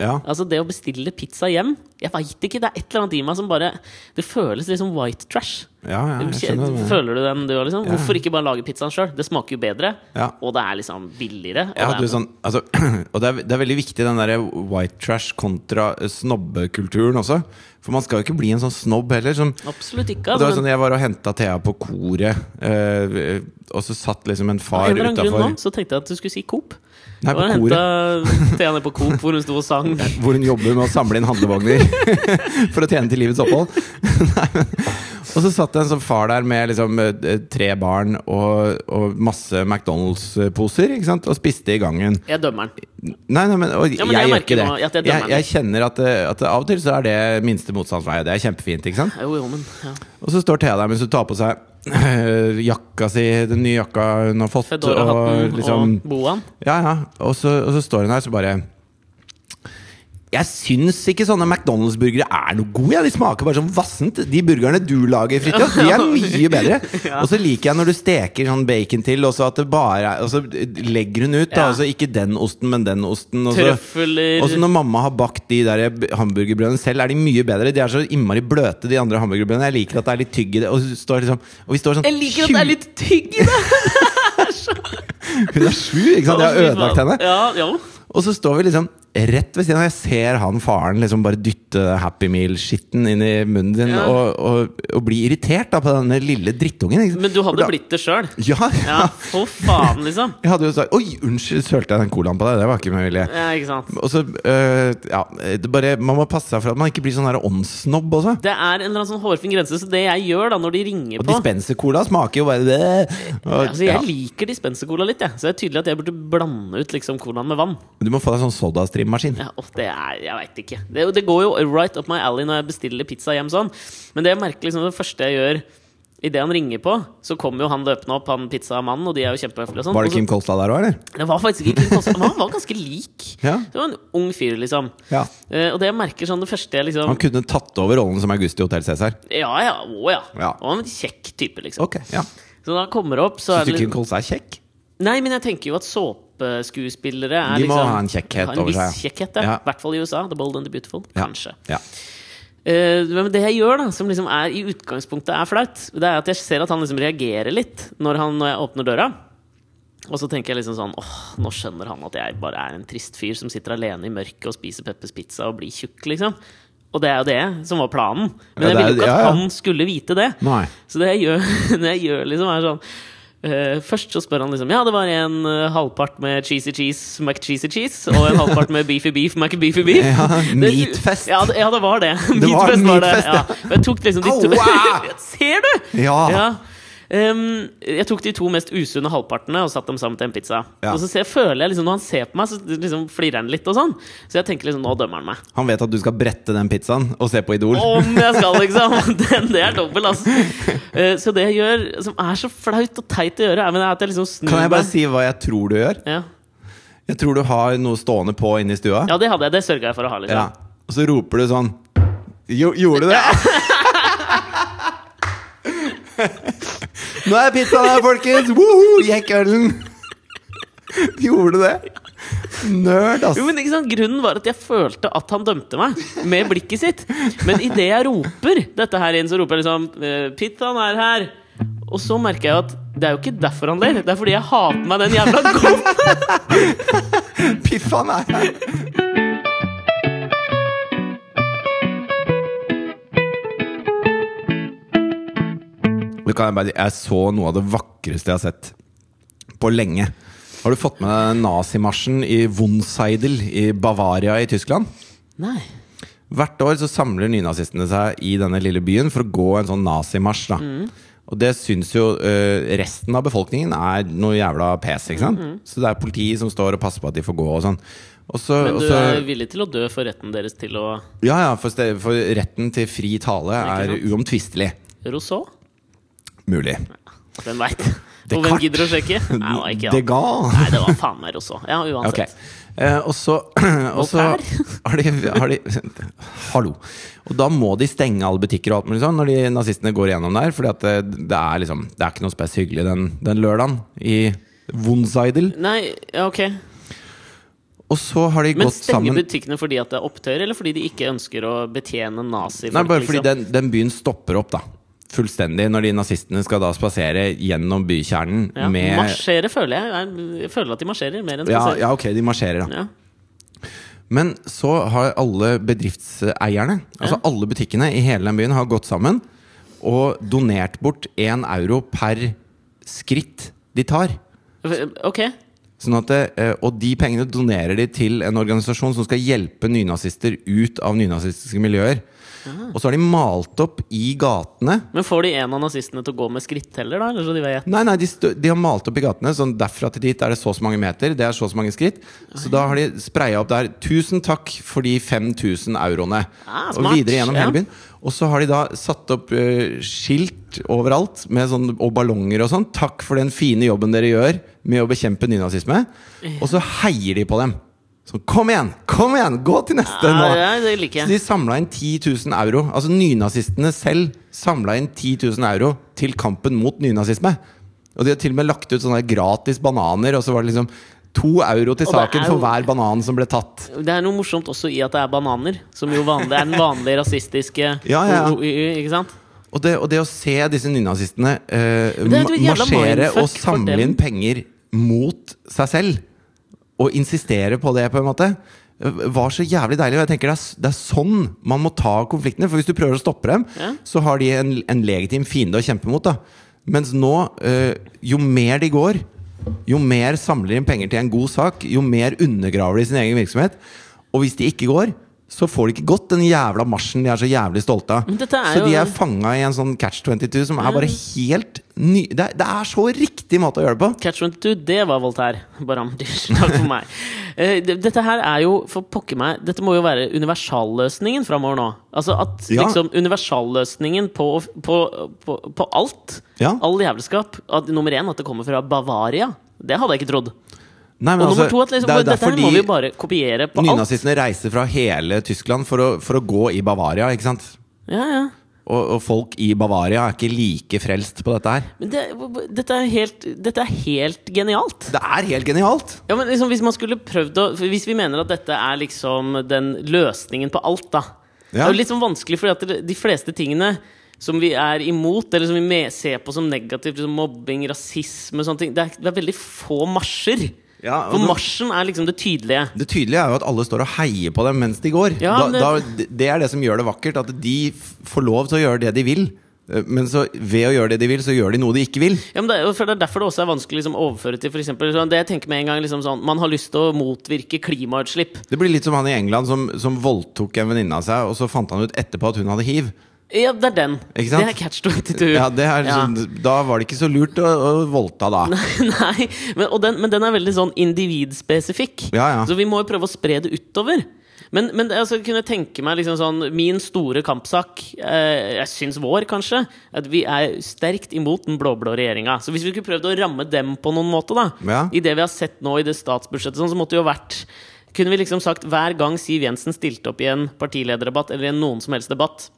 Ja. Altså Det å bestille pizza hjem Jeg veit ikke, det er et eller annet i meg som bare Det føles litt som white trash. Ja, ja, jeg skjønner det. Føler du den, du òg? Liksom? Ja. Hvorfor ikke bare lage pizzaen sjøl? Det smaker jo bedre, Ja. og det er liksom billigere. Og det er sånn, altså, og det er, det er veldig viktig, den der white trash kontra snobbekulturen også. For man skal jo ikke bli en sånn snobb heller. Som, Absolutt ikke. altså, var sånn, Jeg var og henta Thea på koret, øh, og så satt liksom en far utafor så tenkte jeg at du skulle si Coop. Nei, på jeg koret. henta Thea ned på Coop, hvor hun sto og sang. Hvor hun jobber med å samle inn handlevogner for å tjene til livets opphold. Og så satt det en sånn far der med liksom eh, tre barn og, og masse McDonald's-poser ikke sant? og spiste i gangen. Jeg dømmer den. Nei, nei, men, og Ja, jeg, men jeg gjør merker ikke det. jeg jeg, jeg, kjenner at, at av og til så er det minste motstands vei. Det er kjempefint. ikke sant? Jo, jo, men ja. Og så står Thea der mens hun tar på seg jakka si, den nye jakka hun har fått. Fedora-hatten og liksom, og boaen. ja, ja. Og så, og så står hun her så bare Jeg syns ikke sånne McDonald's-burgere er noe gode. Ja. De smaker bare sånn vassent. De burgerne du lager, Fridtjof, de er mye bedre. Og så liker jeg når du steker sånn bacon til, og så at det bare er Og så legger hun ut, da. Altså ikke den osten, men den osten. Og så, og så når mamma har bakt de der hamburgerbrødene selv, er de mye bedre. De er så innmari bløte, de andre hamburgerbrødene. Jeg liker at det er litt tygg i det. Og, liksom, og vi står sånn Jeg liker at det er litt tygg i det! Hun er sju, ikke sant? Jeg har ødelagt henne. Ja, ja. Og så står vi liksom rett ved siden av. Jeg ser han faren liksom bare dytte Happy Meal-skitten inn i munnen din Ja. og, og, og bli irritert da på denne lille drittungen. Men du hadde da- blitt det sjøl. Ja, ja. Ja, for faen, liksom. Jeg hadde jo sagt Oi, unnskyld, sølte jeg den colaen på deg? Det var ikke med vilje. Ja, ikke sant. Og så, øh, ja det bare, Man må passe seg for at man ikke blir sånn åndssnobb også. Det er en eller annen sånn hårfin grense, så det jeg gjør da når de ringer Og på dispenser-cola smaker jo bare og, Altså, Jeg ja. liker dispenser-cola litt, jeg. Så det er tydelig at jeg burde blande ut liksom colaen med vann. Du må få deg sånn sodastream-maskin. Ja, åh, det er, Jeg veit ikke. Det, det går jo right up my alley når jeg bestiller pizza hjem sånn. Men det jeg merker liksom det første jeg gjør idet han ringer på, så kommer jo han løpende opp, han pizzamannen, og de er jo kjempehøflige sånn. Var det Kim Kolstad der òg, eller? Det var faktisk ikke Kim Kolstad, men han var ganske lik. Ja. Det var en ung fyr, liksom. Ja. Uh, og det jeg merker sånn det første jeg liksom Han kunne tatt over rollen som August i Hotell Cæsar. Ja ja, å ja. Ja. Og en kjekk type, liksom. Okay, ja Så da han kommer opp, så Syns du Kim Kolstad er kjekk? Nei, men jeg tenker jo at såpeskuespillere er De må liksom ha en kjekkhet har en over viss seg. Kjekkhet, ja. I hvert fall i USA. The Bold and the Beautiful. Kanskje. Ja. Eh, men det jeg gjør, da som liksom er i utgangspunktet er flaut, Det er at jeg ser at han liksom reagerer litt når, han, når jeg åpner døra. Og så tenker jeg liksom sånn Åh, nå skjønner han at jeg bare er en trist fyr som sitter alene i mørket og spiser Peppers Pizza og blir tjukk, liksom. Og det er jo det som var planen. Men jeg ville jo ikke at han skulle vite det. Nei. Så det jeg gjør, det jeg gjør liksom er sånn eh, Først så spør han liksom Ja, det var en uh, halvpart med cheesy cheese McCheesy cheese og en halvpart med beefy beef McBeefy beef. Ja, meatfest. Ja, ja, det var det. Det var meatfest var det. ja. Ja. Men Jeg tok liksom de to! Ser du? Ja. Ehm, jeg tok de to mest usunne halvpartene og satte dem sammen til en pizza. Ja. Og så ser, føler jeg liksom Når han ser på meg, så liksom flirer han litt. og sånn Så jeg tenker liksom nå dømmer han meg. Han vet at du skal brette den pizzaen og se på Idol. Om jeg skal, liksom! Den, det er dobbel, altså. Uh, så det jeg gjør, som er så flaut og teit å gjøre, er men at jeg liksom snur Kan jeg bare si hva jeg tror du gjør? Ja. Jeg tror du har noe stående på inne i stua. ja, det hadde jeg. Det sørga jeg for å ha. liksom Ja. Og så roper du sånn jo, Gjorde du det? Nå er pizzaen her, folkens! Woho! Jekk ølen! Gjorde det? Nerd, ass. Jo, men ikke sant? Grunnen var at jeg følte at han dømte meg med blikket sitt. Men idet jeg roper dette her inn, så roper jeg liksom eh, 'Pizzaen er her'. Og så merker jeg at det er jo ikke derfor han ler. Det er fordi jeg har på meg den jævla golfen. Piffaen er her! Jeg, bare, jeg så noe av det vakreste jeg har sett på lenge. Har du fått med deg nazimarsjen i Wunseidel i Bavaria i Tyskland? Nei. Hvert år så samler nynazistene seg i denne lille byen for å gå en sånn nazimarsj. da Og det syns jo uh, resten av befolkningen er noe jævla pes. ikke sant? Så det er politiet som står og passer på at de får gå og sånn. Og så, Men du så, er villig til å dø for retten deres til å ja, ja, for, for retten til fri tale er uomtvistelig. Rousseau? Mulig. Hvem veit? Og hvem gidder å sjekke? Nei, det var ikke Det han. ga Nei, det var faen meg også. Ja, uansett. uansett. Eh, og så, har de, har de Hallo. Og da må de stenge alle butikker og alt mulig sånn når de nazistene går igjennom der. At det, det er liksom Det er ikke noe spes hyggelig den, den lørdagen i Wunseidel. Nei, ja, ok. Og så har de Men gått stenger sammen butikkene fordi at det er opptøyer, eller fordi de ikke ønsker å betjene nazifolk? Nei, bare fordi liksom? den, den byen stopper opp, da. Fullstendig. Når de nazistene skal da spasere gjennom bykjernen ja, med Marsjere, føler jeg. jeg. Føler at de marsjerer mer enn ja, spaserer. ja, ok, de marsjerer, da. Ja. Men så har alle bedriftseierne, altså alle butikkene i hele den byen, har gått sammen og donert bort én euro per skritt de tar. Ok. Sånn at eh, og de pengene donerer de til en organisasjon som skal hjelpe nynazister ut av nynazistiske miljøer. Og så har de malt opp i gatene Men får de en av nazistene til å gå med skritteller, da? Eller så de vet? Nei, nei, de, de har malt opp i gatene. Sånn derfra til dit er det så og så mange meter. Det er så og så mange skritt. Så da har de spraya opp der 'Tusen takk for de 5000 euroene'. Ah, og videre gjennom Ja. hele byen. Og så har de da satt opp uh, skilt overalt med sånn, og ballonger og sånn. 'Takk for den fine jobben dere gjør med å bekjempe nynazisme'. Og så heier de på dem. Så kom igjen! Kom igjen! Gå til neste nå! ja, det liker Så de samla inn 10 000 euro. Altså nynazistene selv samla inn 10 000 euro til kampen mot nynazisme. Og de har til og med lagt ut sånne gratis bananer, og så var det liksom to euro til saken jo, for hver banan som ble tatt. Det er noe morsomt også i at det er bananer. Som jo vanlig, er den vanlige rasistiske Ja, ja, Ikke sant? Og det, og det å se disse nynazistene jævla marsjere og samle inn penger mot seg selv, og insistere på det, på en måte, var så jævlig deilig. Og jeg tenker det er, det er sånn man må ta konfliktene. For hvis du prøver å stoppe dem, Ja. så har de en, en legitim fiende å kjempe mot. da Mens nå, øh, jo mer de går, jo mer samler de inn penger til en god sak, jo mer undergraver de sin egen virksomhet. Og hvis de ikke går, så får de ikke gått den jævla marsjen de er så jævlig stolte av. Så de er fanga i en sånn catch 22 som er bare helt ny Det er, det er så riktig måte å gjøre det på! Catch 22, det var Voltaire. Baramdish. Takk for meg. Eh, dette her er jo, for pokker meg Dette må jo være universalløsningen framover nå. Altså at Ja. liksom universalløsningen på, på, på, på alt, Ja. all jævelskap at, Nummer én, at det kommer fra Bavaria. Det hadde jeg ikke trodd. Nei, Og nummer altså, to, at liksom, det er dette her må vi bare kopiere på alt. nynazistene reiser fra hele Tyskland for å, for å gå i Bavaria, ikke sant? Ja, ja. Og, og folk i Bavaria er ikke like frelst på dette her. Men det, dette, er helt, dette er helt genialt. Det er helt genialt! Ja, men liksom, Hvis man skulle prøvd å Hvis vi mener at dette er liksom den løsningen på alt, da Det er jo litt sånn vanskelig, fordi de fleste tingene som vi er imot, eller som vi ser på som negativt, liksom mobbing, rasisme sånne ting, det er, det er veldig få marsjer. Ja, For du- marsjen er liksom det tydelige. Det tydelige er jo at alle står og heier på dem mens de går. Ja, da, men da, det er det som gjør det vakkert. At de får lov til å gjøre det de vil. Eh, Men så ved å gjøre det de vil, så gjør de noe de ikke vil. Ja, men det, er, for det er derfor det også er vanskelig liksom, å overføre til for eksempel, sånn, Det jeg tenker med en gang liksom sånn, Man har lyst til å motvirke klimautslipp. Det blir litt som han i England som, som voldtok en venninne av seg, og så fant han ut etterpå at hun hadde hiv. Ja, det er den. Det er catch 22. Ja, det er Ja. sånn, Da var det ikke så lurt å, å voldta, da. Nei, men, og den, men den er veldig sånn individspesifikk. Ja, ja. Så vi må jo prøve å spre det utover. Men, men altså, kunne jeg tenke meg liksom sånn Min store kampsak, eh, jeg syns vår, kanskje, at vi er sterkt imot den blå-blå regjeringa. Så hvis vi skulle prøvd å ramme dem på noen måte, da, Ja. i det vi har sett nå i det statsbudsjettet, sånn, så måtte det jo vært kunne vi liksom sagt hver gang Siv Jensen stilte opp i en partilederdebatt eller i en noen som helst debatt,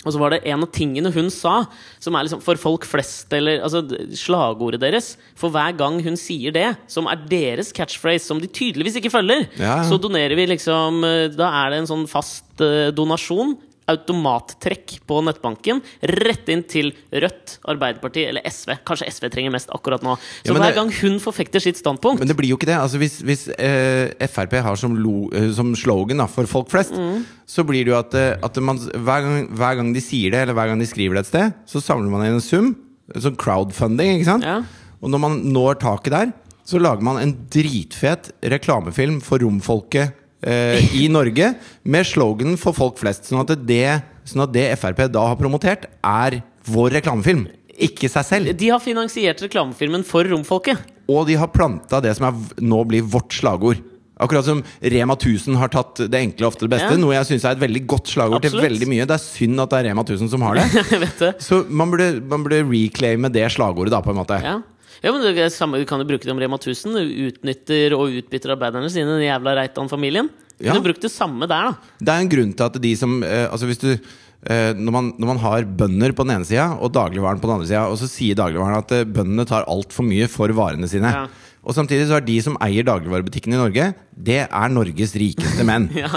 Og så var det en av tingene hun sa, som er liksom for folk flest, eller altså slagordet deres For hver gang hun sier det, som er deres catchphrase, som de tydeligvis ikke følger, Ja, så donerer vi liksom eh, Da er det en sånn fast eh, donasjon. Automattrekk på nettbanken rett inn til Rødt, Arbeiderpartiet eller SV. Kanskje SV trenger mest akkurat nå. Så Ja, hver det- gang hun forfekter sitt standpunkt Men det blir jo ikke det. Altså hvis hvis eh, Frp har som, lo, eh, som slogan da, for folk flest, Mm. så blir det jo at, eh, at man, hver, gang, hver gang de sier det, eller hver gang de skriver det et sted, så samler man inn en sum. Sånn crowdfunding, ikke sant? Ja. Og når man når taket der, så lager man en dritfet reklamefilm for romfolket eh, i Norge med slogan for folk flest. Sånn at det, sånn at det Frp da har promotert, er vår reklamefilm. Ikke seg selv. De har finansiert reklamefilmen for romfolket. Og de har planta det som er, nå blir vårt slagord. Akkurat som Rema 1000 har tatt det enkle ofte det beste. Ja. Noe jeg syns er et veldig godt slagord til veldig mye. Det er synd at det er Rema 1000 som har det. Det. Så man burde, man burde reclaime det slagordet, da, på en måte. Ja. Ja, men det samme, Du kan jo bruke det om Rema 1000. Utnytter og utbytter arbeiderne sine, den jævla Reitan-familien. Ja. Du brukte det samme der, da. Det er en grunn til at de som eh, Altså hvis du eh, når, man, når man har bønder på den ene sida og dagligvaren på den andre sida, og så sier dagligvaren at eh, bøndene tar altfor mye for varene sine. Ja. Og samtidig så er de som eier dagligvarebutikken i Norge, det er Norges rikeste menn. Ja.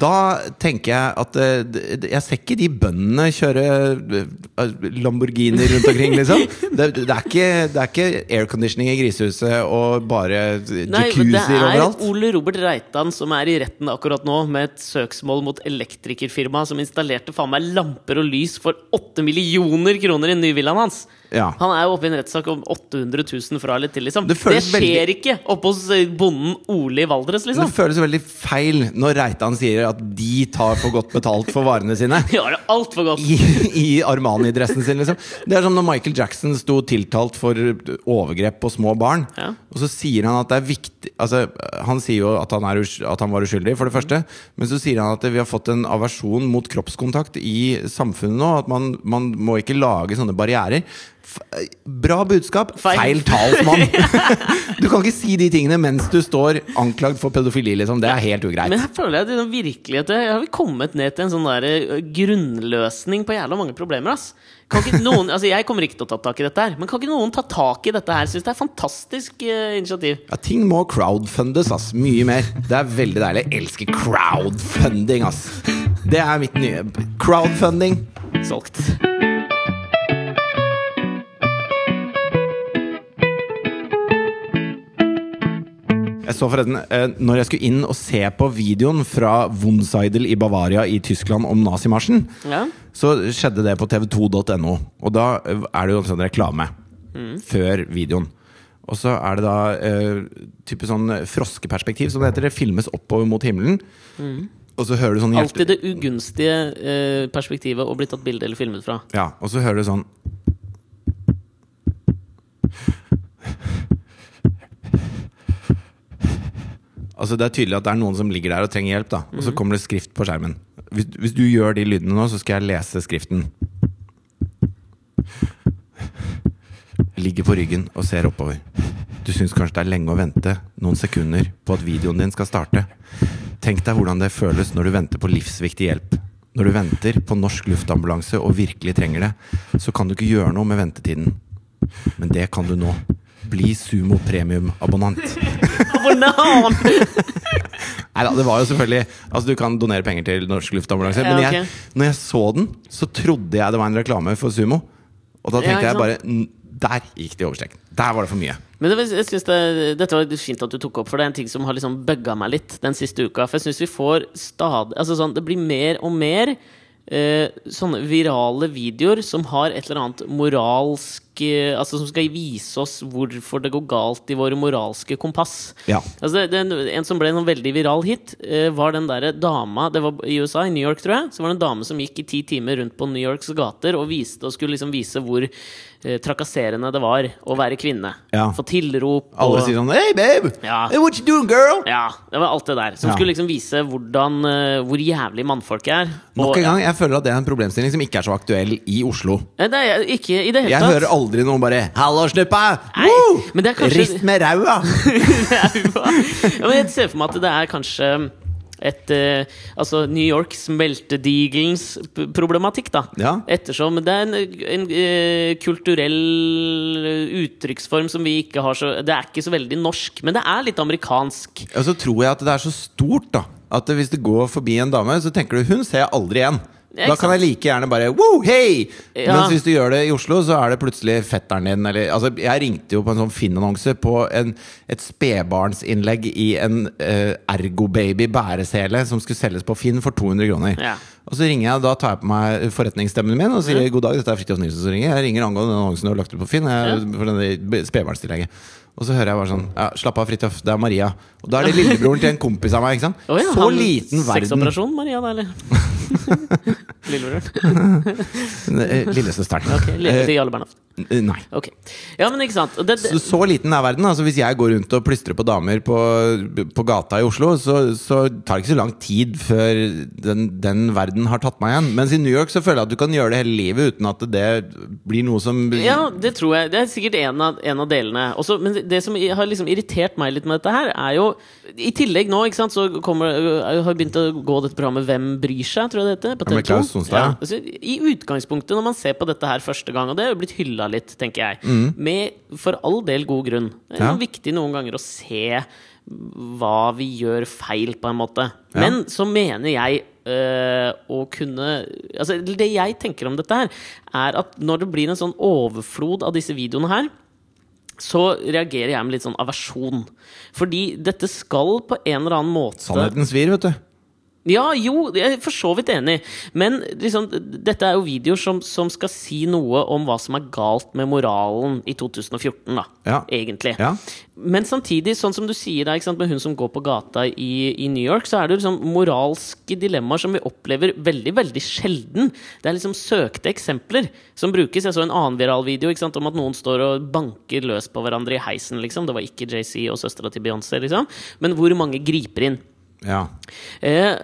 Da tenker jeg at eh, Jeg ser ikke de bøndene kjøre eh, Lamborghini rundt omkring, liksom. Det, det, er ikke, det er ikke airconditioning i grisehuset og bare jacuzzi overalt det er. Ole Robert Reitan som er i retten akkurat nå med et søksmål mot elektrikerfirma som installerte faen meg lamper og lys for 8 millioner kroner i nyvillaen hans. Ja. Han er jo oppe i en rettssak om 800 000 fra eller til, liksom. Det Det, skjer veldig- ikke oppe hos eh, bonden Ole i Valdres, liksom. det føles veldig feil når Reitan sier at de tar for godt betalt for varene sine. De har det altfor godt. I, i Armani-dressen sin, liksom. Det er som når Michael Jackson sto tiltalt for overgrep på små barn. Ja. Og så sier han at det er viktig Altså, Han sier jo at han, er at han var uskyldig, for det første. Men så sier han at vi har fått en aversjon mot kroppskontakt i samfunnet nå. At man, man må ikke lage sånne barrierer. F bra budskap, Feil. feil, talsmann! du kan ikke si de tingene mens du står anklagd for pedofili, liksom. Det er helt ugreit. Men her føler jeg at det virkelig at jeg har vi kommet ned til en sånn der eh, grunnløsning på jævla mange problemer. ass noen, altså Jeg kommer ikke til å ta tak i dette her, men kan ikke noen ta tak i dette her? Syns det er fantastisk uh, initiativ. Ja, ting må crowdfundes, ass. Mye mer. Det er veldig deilig. Jeg elsker crowdfunding, ass. Det er mitt nye Crowdfunding. Solgt. Jeg så forresten, eh, når jeg skulle inn og se på videoen fra Wunseidel i Bavaria i Tyskland om nazimarsjen, Ja. så skjedde det på tv2.no. Og da eh, er det jo en sånn reklame før videoen. Og så er det da eh, type sånn froskeperspektiv, som det heter. Det filmes oppover mot himmelen. Og så hører du sånn hjerte... Alltid det ugunstige eh, perspektivet å bli tatt bilde eller filmet fra. Ja, og så hører du sånn Altså Det er tydelig at det er noen som ligger der og trenger hjelp. da Og så kommer det skrift på skjermen. Hvis, hvis du gjør de lydene nå, så skal jeg lese skriften. Ligger på ryggen og ser oppover. Du syns kanskje det er lenge å vente noen sekunder på at videoen din skal starte. Tenk deg hvordan det føles når du venter på livsviktig hjelp. Når du venter på norsk luftambulanse og virkelig trenger det, så kan du ikke gjøre noe med ventetiden. Men det kan du nå. Bli Sumo premium-abonnent. Abonnant! Nei da, det var jo selvfølgelig Altså, du kan donere penger til norsk luftambulanse. Ja, Men jeg, okay. når jeg så den, så trodde jeg det var en reklame for Sumo. Og da tenkte ja, jeg bare Der gikk det i overstreken. Der var det for mye. Men det, jeg synes det, dette var fint at du tok opp, for det er en ting som har liksom bugga meg litt den siste uka. For jeg syns vi får stadig Altså sånn, det blir mer og mer eh, sånne virale videoer som har et eller annet moralsk eh, Altså som skal vise oss hvorfor det går galt i våre moralske kompass. Ja. Altså det, en som ble en veldig viral hit, eh, var den derre dama Det var i USA, i New York, tror jeg. Så var det en dame som gikk i ti timer rundt på New Yorks gater og, viste, og skulle liksom vise hvor trakasserende det var å være kvinne. Ja. Få tilrop Og, Alle sier sånn Hey, babe! Ja. Hey, what you doing, girl? Ja, det var alt det der. Som Ja. skulle liksom vise hvordan, eh, hvor jævlig mannfolk er. Nok en gang, jeg føler at det er en problemstilling som ikke er så aktuell i Oslo. Nei, Det er ikke i det hele tatt. Jeg hører aldri noen bare 'Hallo, snuppa! Kanskje- Rist med ræva! ja, men jeg ser for meg at det er kanskje et eh, Altså New York smeltedigelens problematikk, da. Ja. Ettersom det er en, en eh, kulturell uttrykksform som vi ikke har så Det er ikke så veldig norsk, men det er litt amerikansk. Og så tror jeg at det er så stort, da. At hvis det går forbi en dame, så tenker du 'hun ser jeg aldri igjen'. Ja, Da kan jeg like gjerne bare Woo, hey! Ja. Mens hvis du gjør det i Oslo, så er det plutselig fetteren din eller Altså, jeg ringte jo på en sånn Finn-annonse på en, et spedbarnsinnlegg i en uh, Ergo-baby bæresele som skulle selges på Finn for 200 kroner. Ja. Og så ringer jeg, da tar jeg på meg forretningsstemmen min og sier god dag, dette er Fridtjof Nilsen som ringer. Jeg ringer angående den annonsen du har lagt ut på Finn. Jeg, for denne spedbarnstillegget. Og så hører jeg bare sånn ja, Slapp av, Fridtjof, det er Maria. Og da er det lillebroren til en kompis av meg. ikke sant? Oh, ja, så liten verden. Sexoperasjon, Maria, da, eller? Lillebroren. Eh, Lillesøsteren. Ok, lille Eh, til Jarle Bernhoft. Nei. Ok. Ja, men ikke sant. Det, det, Så, så liten er verden. altså Hvis jeg går rundt og plystrer på damer på, på gata i Oslo, så, så tar det ikke så lang tid før den, den verden har tatt meg igjen. Mens i New York så føler jeg at du kan gjøre det hele livet uten at det blir noe som Ja, det tror jeg. Det er sikkert en av, en av delene. Også, men det som har liksom irritert meg litt med dette her, er jo I tillegg nå, ikke sant, så kommer, jeg har begynt å gå dette programmet Hvem bryr seg, tror jeg det heter. Ja, TV2. Klaus ja. altså, I utgangspunktet, når man ser på dette her første gang, og det er jo blitt hylla litt, tenker jeg, med for all del god grunn. Det er Mm. Jo viktig noen ganger å se hva vi gjør feil, på en måte. Men så mener jeg øh, å kunne Altså, det jeg tenker om dette her, er at når det blir en sånn overflod av disse videoene her, så reagerer jeg med litt sånn aversjon. Fordi dette skal på en eller annen måte Sannheten svir, vet du. Ja, jo, jeg er for så vidt enig. Men liksom, dette er jo videoer som, som skal si noe om hva som er galt med moralen i 2014, da. Ja. Egentlig. Ja. Men samtidig, sånn som du sier da, sant, med hun som går på gata i, i New York, så er det liksom moralske dilemmaer som vi opplever veldig veldig sjelden. Det er liksom søkte eksempler som brukes. Jeg så en annen viral video sant, om at noen står og banker løs på hverandre i heisen. liksom. Det var ikke JC og søstera til Beyoncé, liksom. Men hvor mange griper inn. Ja. Eh,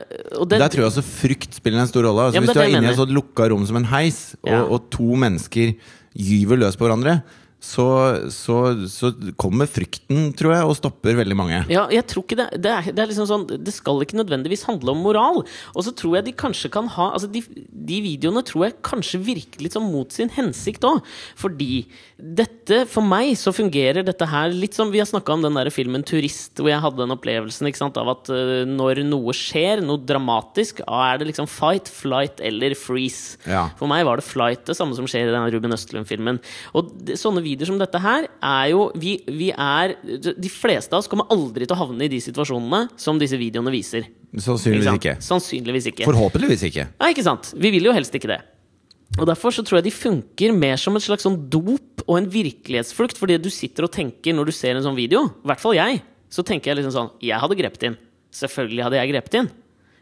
det, Der tror jeg også frykt spiller en stor rolle. Altså, Ja, hvis du er inne i et lukka rom som en heis, og, og to mennesker gyver løs på hverandre, så, så, så kommer frykten, tror jeg, og stopper veldig mange. Ja, jeg tror ikke det det er, det er liksom sånn Det skal ikke nødvendigvis handle om moral. Og så tror jeg de kanskje kan ha Altså, de, de videoene tror jeg kanskje virker litt sånn mot sin hensikt òg. Fordi dette For meg så fungerer dette her litt som Vi har snakka om den der filmen 'Turist', hvor jeg hadde den opplevelsen sant, av at øh, når noe skjer, noe dramatisk, er det liksom fight, flight eller freeze. Ja. For meg var det flight, det samme som skjer i denne Ruben Østlund-filmen. Og det, sånne videoer som dette her er jo vi, vi er De fleste av oss kommer aldri til å havne i de situasjonene som disse videoene viser. Sannsynligvis ikke. Sannsynligvis ikke. Forhåpentligvis ikke. Nei, ikke sant? Vi vil jo helst ikke det. Og Derfor så tror jeg de funker mer som et slags sånn dop og en virkelighetsflukt. Fordi du sitter og tenker når du ser en sånn video, i hvert fall jeg, så tenker jeg liksom sånn Jeg hadde grepet inn. Selvfølgelig hadde jeg grepet inn.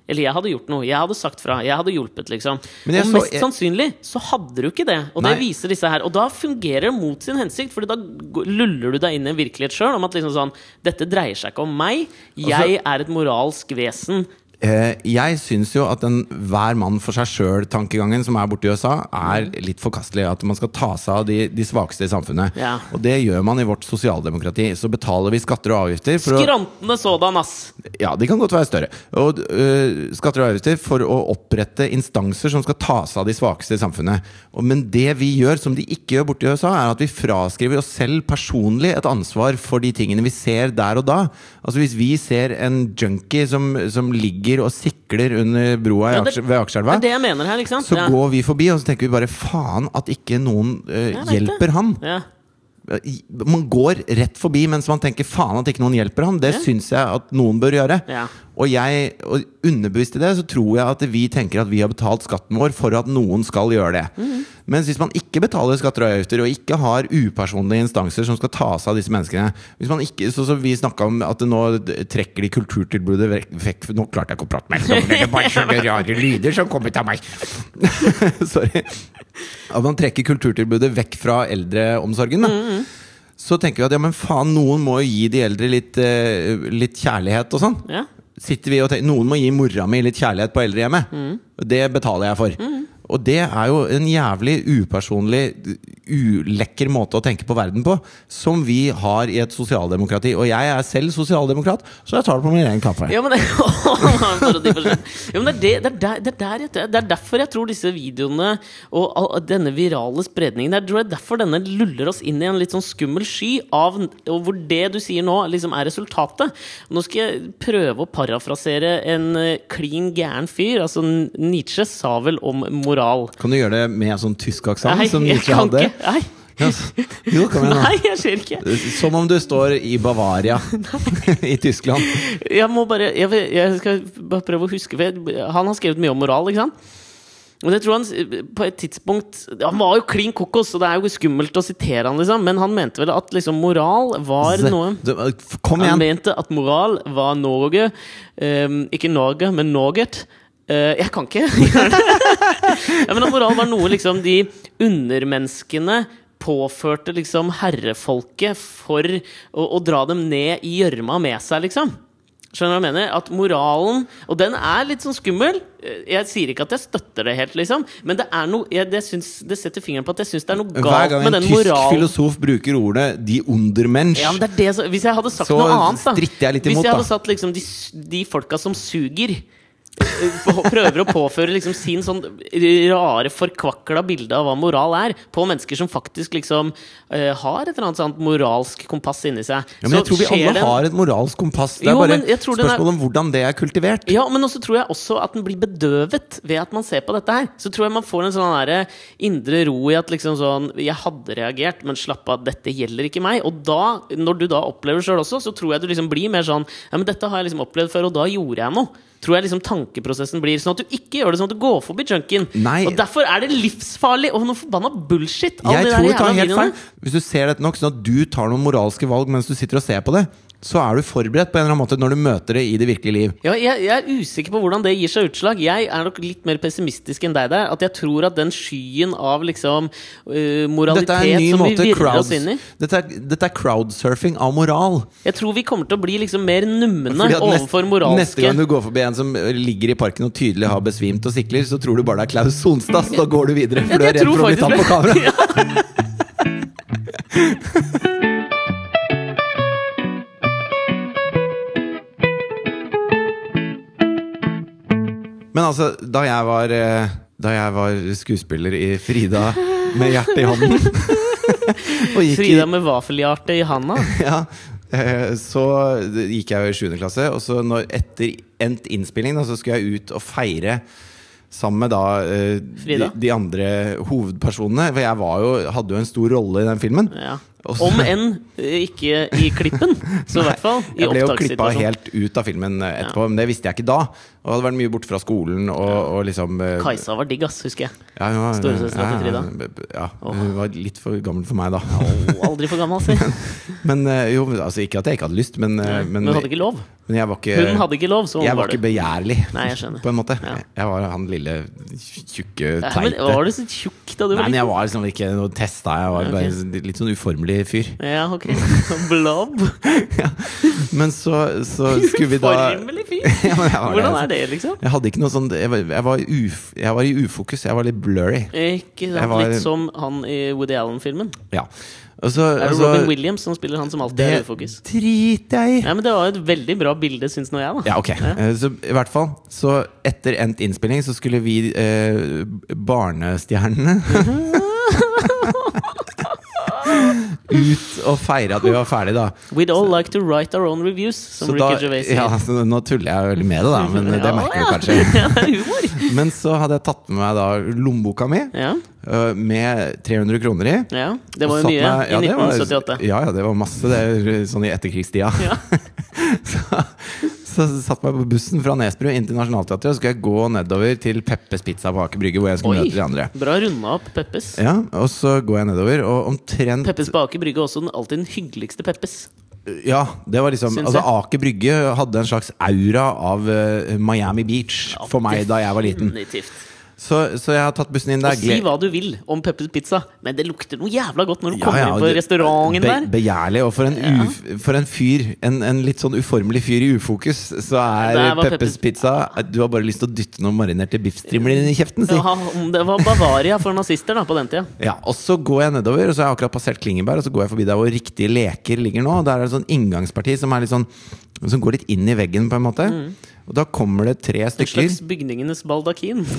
Eller jeg hadde gjort noe. Jeg hadde sagt fra. Jeg hadde hjulpet, liksom. Og så- mest jeg- sannsynlig så hadde du ikke det. Og Nei. det viser disse her. Og da fungerer det mot sin hensikt, Fordi da luller du deg inn i en virkelighet sjøl om at liksom sånn Dette dreier seg ikke om meg. Jeg er et moralsk vesen. Eh, jeg syns jo at den hver mann for seg sjøl-tankegangen som er borte i USA, er litt forkastelig. At man skal ta seg av de, de svakeste i samfunnet. Ja. Og det gjør man i vårt sosialdemokrati. Så betaler vi skatter og avgifter Skrantende sådan, ass! Ja, de kan godt være større. Og uh, skatter og avgifter for å opprette instanser som skal ta seg av de svakeste i samfunnet. Og, men det vi gjør, som de ikke gjør borte i USA, er at vi fraskriver oss selv personlig et ansvar for de tingene vi ser der og da. Altså Hvis vi ser en junkie som, som ligger og sikler under broa Ja, det- ved Akerselva, er så Ja. går vi forbi og så tenker vi bare faen at ikke noen uh, det. hjelper han. Ja. Man går rett forbi mens man tenker faen at ikke noen hjelper han'. Det Ja. syns jeg at noen bør gjøre. Ja. Og, jeg, og underbevisst i det så tror jeg at vi tenker at vi har betalt skatten vår for at noen skal gjøre det. Mhm. Mens hvis man ikke betaler skatter og avgifter, og ikke har upersonlige instanser som skal ta seg av disse menneskene Hvis man ikke, så, så Vi snakka om at nå trekker de kulturtilbudet vekk Nå klarte jeg ikke å prate mer! Det er bare sånne rare lyder som kom ut av meg! Sorry. At man trekker kulturtilbudet vekk fra eldreomsorgen. Da. Så tenker vi at ja, men faen, noen må jo gi de eldre litt, uh, litt kjærlighet og sånn. Ja. Sitter vi og tenker, Noen må gi mora mi litt kjærlighet på eldrehjemmet. Mm. Det betaler jeg for. Og det er jo en jævlig upersonlig ulekker måte å tenke på verden på, som vi har i et sosialdemokrati. Og jeg er selv sosialdemokrat, så jeg tar det på min egen kaffe. Ja, men ja, men det, er er der, det, er der, jeg- det er derfor jeg tror disse videoene og denne virale spredningen Det er derfor denne luller oss inn i en litt sånn skummel sky av hvor det du sier nå, liksom er resultatet. Nå skal jeg prøve å parafrasere en eh, klin gæren fyr. Altså Nietzsche sa vel om moral. Kan du gjøre det med sånn tysk aksent, Nei, som jeg kan hadde? ikke. Nei, jo, kom igjen, nei, jeg ser ikke. Som om du står i Bavaria i Tyskland. Jeg må bare Jeg, jeg skal bare prøve å huske Han har skrevet mye om moral, ikke sant? Men jeg tror han på et tidspunkt Han var jo klin kokos, og det er jo skummelt å sitere han, liksom. Men han mente vel at liksom moral var noe Han mente at moral var Norge. um, ikke Norge, men Noget. Eh, jeg kan ikke gjøre det. ja, men at moral var noe liksom de undermenneskene påførte liksom herrefolket for å, å dra dem ned i gjørma med seg, liksom. Skjønner du hva jeg mener? At moralen Og den er litt sånn skummel. Eh, Jeg sier ikke at jeg støtter det helt, liksom, men det er noe jeg, det, syns, det setter fingeren på at jeg syns det er noe galt Hver gang en tysk moralen. filosof bruker ordet 'de undermensch' Ja, det er det, så, Hvis jeg hadde sagt Så noe annet, da stritter jeg litt Hvis imot, jeg da. hadde satt liksom de, de folka som suger Prøver å påføre liksom sin sånn rare, forkvakla bilde av hva moral er, på mennesker som faktisk liksom uh, har et eller annet sånt moralsk kompass inni seg. Ja, men jeg tror vi alle den... har et moralsk kompass. Det er Jo, bare jeg er- om hvordan det er kultivert. Ja, men også tror jeg også at den blir bedøvet ved at man ser på dette her. Så tror jeg man får en sånn der indre ro i at liksom sånn Jeg hadde reagert, men slapp av, dette gjelder ikke meg. Og da, når du da opplever sjøl også, så tror jeg du liksom blir mer sånn Ja, men dette har jeg liksom opplevd før, og da gjorde jeg noe. Tror jeg liksom tankeprosessen blir sånn at du ikke gjør det sånn at du går forbi junkien. Nei. Og derfor er det livsfarlig og noe forbanna bullshit. Jeg tror du tar helt feil. Hvis du ser dette nok, sånn at du tar noen moralske valg mens du sitter og ser på det, så er du forberedt på en eller annen måte når du møter det i det virkelige liv. Ja, jeg, jeg er usikker på hvordan det gir seg utslag. Jeg er nok litt mer pessimistisk enn deg der. At jeg tror at den skyen av liksom uh, moralitet som vi virrer crowds, oss inn i dette, er, dette er crowdsurfing av moral. Jeg tror vi kommer til å bli liksom mer numne overfor moralske Neste gang du går forbi en som ligger i parken og tydelig har besvimt og sikler, så tror du bare det er Klaus Sonstad, så da går du videre. For du er redd for å bli tatt på kamera. kamera. Men altså, da jeg var eh, Da jeg var skuespiller i Frida med hjertet i hånden Frida med vaffelhjerte i handa. ja, eh, så gikk jeg jo i 7. klasse, og så når, etter endt innspilling da, så skulle jeg ut og feire sammen med da eh, de, de andre hovedpersonene. For jeg var jo, hadde jo en stor rolle i den filmen. Ja. Om enn øh, ikke i klippen, så i hvert fall i Jeg ble jo klippa helt ut av filmen etterpå, etterpå, men det visste jeg ikke da. Og hadde vært mye borte fra skolen og, og liksom eh, Kajsa var digg, ass, husker jeg. ja, var- Storesøstera til Frida. Ja, hun var litt for gammel for meg da. Oh, aldri for gammel, si. Men eh, jo, altså ikke at jeg ikke hadde lyst, men, eh, Men hun hadde ikke lov. var ikke Hun hadde ikke lov, så hun Jeg var var ikke begjærlig, Nei, jeg skjønner. på en måte. Ja. Jeg var han lille, tjukke, Ja, men teite. var du så tjukk da du Nei, men jeg var liksom ikke noe testa. Jeg var okay. litt sånn uformelig fyr. Ja, ok. Blob. Men så, så skulle vi da Formelig fyr. Ja, men jeg var Hvordan det, er det, liksom? Jeg hadde ikke noe sånn Jeg var, jeg var, uf, jeg var i ufokus. Jeg var litt blurry. Ikke sant? Var- Litt som han i Woody Allen-filmen. Ja. Så, det og så- Robin Williams som spiller han som alltid det er i fokus? driter jeg! Ja, men Det var et veldig bra bilde, syns nå jeg. da Ja, ok. ja. Så i hvert fall Så etter endt innspilling så skulle vi eh, Barnestjernene Ut og feire at vi var ferdige, da. We'd all like to write our own reviews, som Så da Ricky Gervais sier. ja, nå tuller jeg veldig med det, da, men det Ja, merker du kanskje. Ja, det er humor. Men så hadde jeg tatt med meg da lommeboka mi Ja, eh, med 300 kroner i. ja. Det var jo mye ja, i det var- 1978. Ja, ja, det var masse det sånn i etterkrigstida. Ja. så, så satt meg på bussen fra Nesbru inn til Nationaltheatret, og så skulle jeg gå nedover til Peppes Pizza på Aker Brygge, hvor jeg skulle Oi, møte de andre. bra runda opp Peppes. Ja, Og så går jeg nedover, og omtrent Peppes på Aker Brygge er også den, alltid den hyggeligste Peppes. Ja, det var liksom Altså jeg. Aker Brygge hadde en slags aura av eh, Miami Beach for meg da jeg var liten. Definitivt. Så, så jeg har tatt bussen inn der. Og si hva du vil om Peppers Pizza, men det lukter noe jævla godt når du Ja, kommer ja, inn på restauranten be, der. Begjærlig. Og for en, Ja. uf, for en fyr, en, en litt sånn uformelig fyr i ufokus, så er Peppers Peppers- Pizza Du har bare lyst til å dytte noen marinerte biffstrimler inn i kjeften, si. Det var, det var Bavaria for nazister da, på den tida. Ja, og så går jeg nedover, og så har jeg akkurat passert Klingeberg, og så går jeg forbi der hvor Riktige leker ligger nå. Der er det sånn inngangsparti som er litt sånn Som går litt inn i veggen, på en måte. Og da kommer det tre stykker. En slags bygningenes baldakin.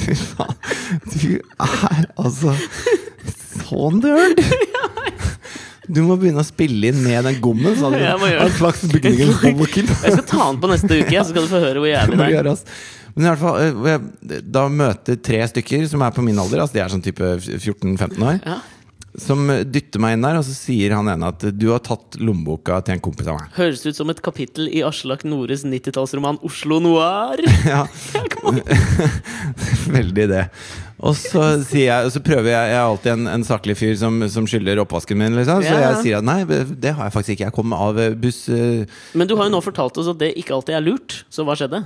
Fy faen. Du er altså så nerd! Du må begynne å spille inn med den gommen. Sånn, Jeg må gjøre slags. Jeg skal ta den på neste uke, så skal du få høre hvor jævlig det er. Men i hvert fall, eh, da møter tre stykker som er på min alder, altså de er sånn type 14-15 år, Ja. Som dytter meg inn der, og så sier han ene at du har tatt lommeboka til en kompis av meg. Høres ut som et kapittel i Aslak Nores 90-tallsroman 'Oslo Noir'. Ja, veldig det. Og så, sier jeg, og så prøver jeg Jeg er alltid en, en saklig fyr som, som skylder oppvasken min, liksom. Så Ja, jeg sier at nei, det har jeg faktisk ikke. Jeg kom av buss eh, Men du har jo nå fortalt oss at det ikke alltid er lurt, så hva skjedde?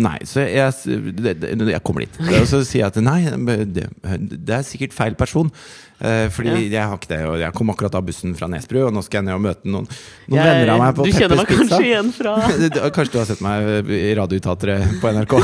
Nei, så jeg, jeg kommer dit. Og så sier jeg at nei, det, det er sikkert feil person. Eh, fordi jeg har ikke det. Og jeg kom akkurat av bussen fra Nesbru, og nå skal jeg ned og møte noen, noen Jeg- venner av meg på du kjenner meg kanskje igjen fra Kanskje du har sett meg i radioteatret på NRK.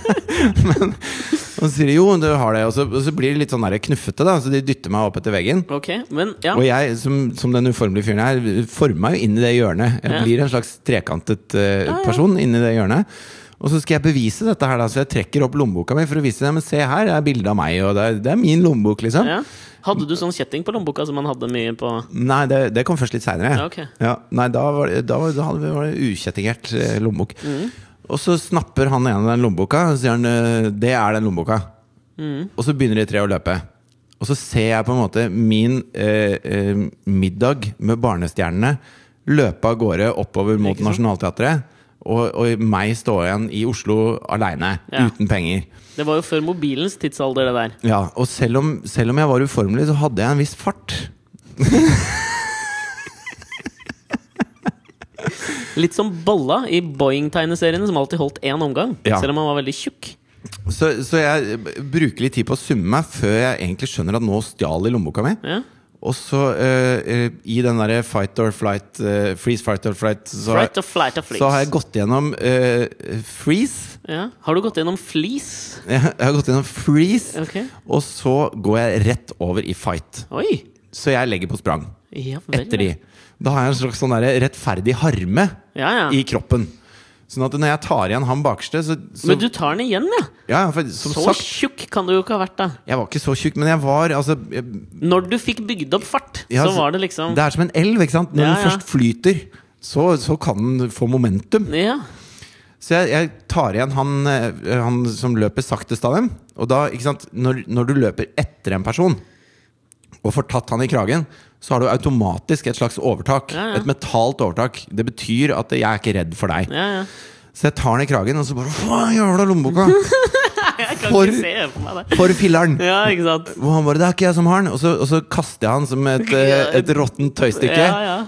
Men, og så sier de jo, du har det. Og så, og så blir det litt sånn der knuffete, da. Så de dytter meg opp etter veggen. Okay, men ja. Og jeg, som, som den uformelige fyren her, former meg jo inn i det hjørnet. Jeg Ja. blir en slags trekantet eh, ja. person inni det hjørnet. Og så skal jeg bevise dette her, da. Så jeg trekker opp lommeboka mi for å vise det. Men se her, det er bilde av meg, og det er, det er min lommebok, liksom. ja. Hadde du sånn kjetting på lommeboka som man hadde mye på Nei, det, det kom først litt seinere. Ja, okay. Ja, nei, da var det, da var, da hadde vi- var det ukjettingert lommebok. lommebok. Og så snapper han ene den lommeboka, og så sier han eh, 'det er den lommeboka'. Og så begynner de tre å løpe. Og så ser jeg på en måte min eh, eh, middag med barnestjernene løpe av gårde oppover mot Nasjonalteatret. Og, og meg stå igjen i Oslo aleine, Ja. uten penger. Det var jo før mobilens tidsalder, det der. Ja, Og selv om, selv om jeg var uformelig, så hadde jeg en viss fart. Litt som Bolla i Boeing-tegneseriene, som alltid holdt én omgang. Ja. Selv om han var veldig tjukk. Så, så jeg bruker litt tid på å summe meg før jeg egentlig skjønner at nå stjal de lommeboka mi. Ja. Og så eh, i den derre fight or flight uh, Freeze, fight or flight så, Flight or flight or så har jeg gått gjennom uh, freeze. ja. Har du gått gjennom fleece? Jeg har gått gjennom freeze, Okay. og så går jeg rett over i fight. Oi! Så jeg legger på sprang Ja etter de. Da har jeg en slags sånn rettferdig harme Ja, ja. i kroppen. Sånn at når jeg tar igjen han bakerste, så, så Men du tar den igjen, ja! Ja, for som Så sagt, tjukk kan du jo ikke ha vært, da. jeg var ikke så tjukk, men jeg var altså jeg, Når du fikk bygd opp fart, Ja, så var det liksom Det er som en elv, ikke sant? Når Ja, den først flyter, så, så kan den få momentum. Ja. Så jeg, jeg tar igjen han, eh, han som løper saktest av dem. Og da, ikke sant, når, når du løper etter en person og får tatt han i kragen, så har du automatisk et slags overtak. Ja, ja. Et metalt overtak. Det betyr at jeg er ikke redd for deg. Ja, ja. Så jeg tar den i kragen, og så bare Faen, jævla lommeboka! Jeg kan For- for filler'n! Ja, ikke sant? Og han bare 'Det er ikke jeg som har den'. Og så, og så kaster jeg han som et, et råttent tøystykke.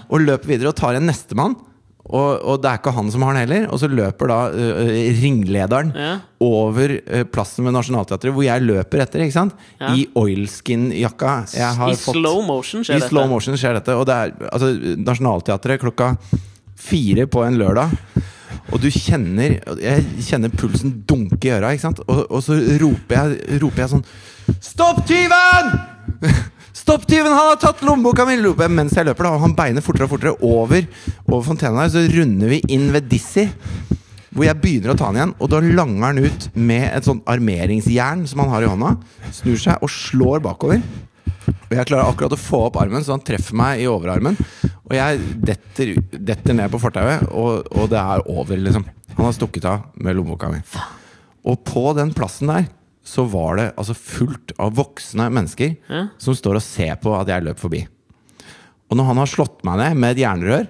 Og løper videre og tar en nestemann. Og, og det er ikke han som har den heller. Og så løper da uh, ringlederen Ja. over uh, plassen ved Nationaltheatret, hvor jeg løper etter. ikke sant? Ja. I oilskin-jakka. I fått- slow motion skjer I dette. slow motion skjer dette. Og det er altså, Nationaltheatret klokka fire på en lørdag. Og du kjenner Jeg kjenner pulsen dunke i øra, ikke sant? Og, og så roper jeg, roper jeg sånn Stopp tyven! Stopp tyven! Han har tatt lommeboka mi! mens jeg løper, da. Han beiner fortere og fortere over, over fontenen. Så runder vi inn ved Dizzie. Hvor jeg begynner å ta han igjen, og da langer han ut med et sånn armeringsjern som han har i hånda. Snur seg og slår bakover. Og jeg klarer akkurat å få opp armen, så han treffer meg i overarmen. Og jeg detter, detter ned på fortauet, og, og det er over, liksom. Han har stukket av med lommeboka mi. Og på den plassen der så var det altså fullt av voksne mennesker Ja. som står og ser på at jeg løp forbi. Og når han har slått meg ned med et jernrør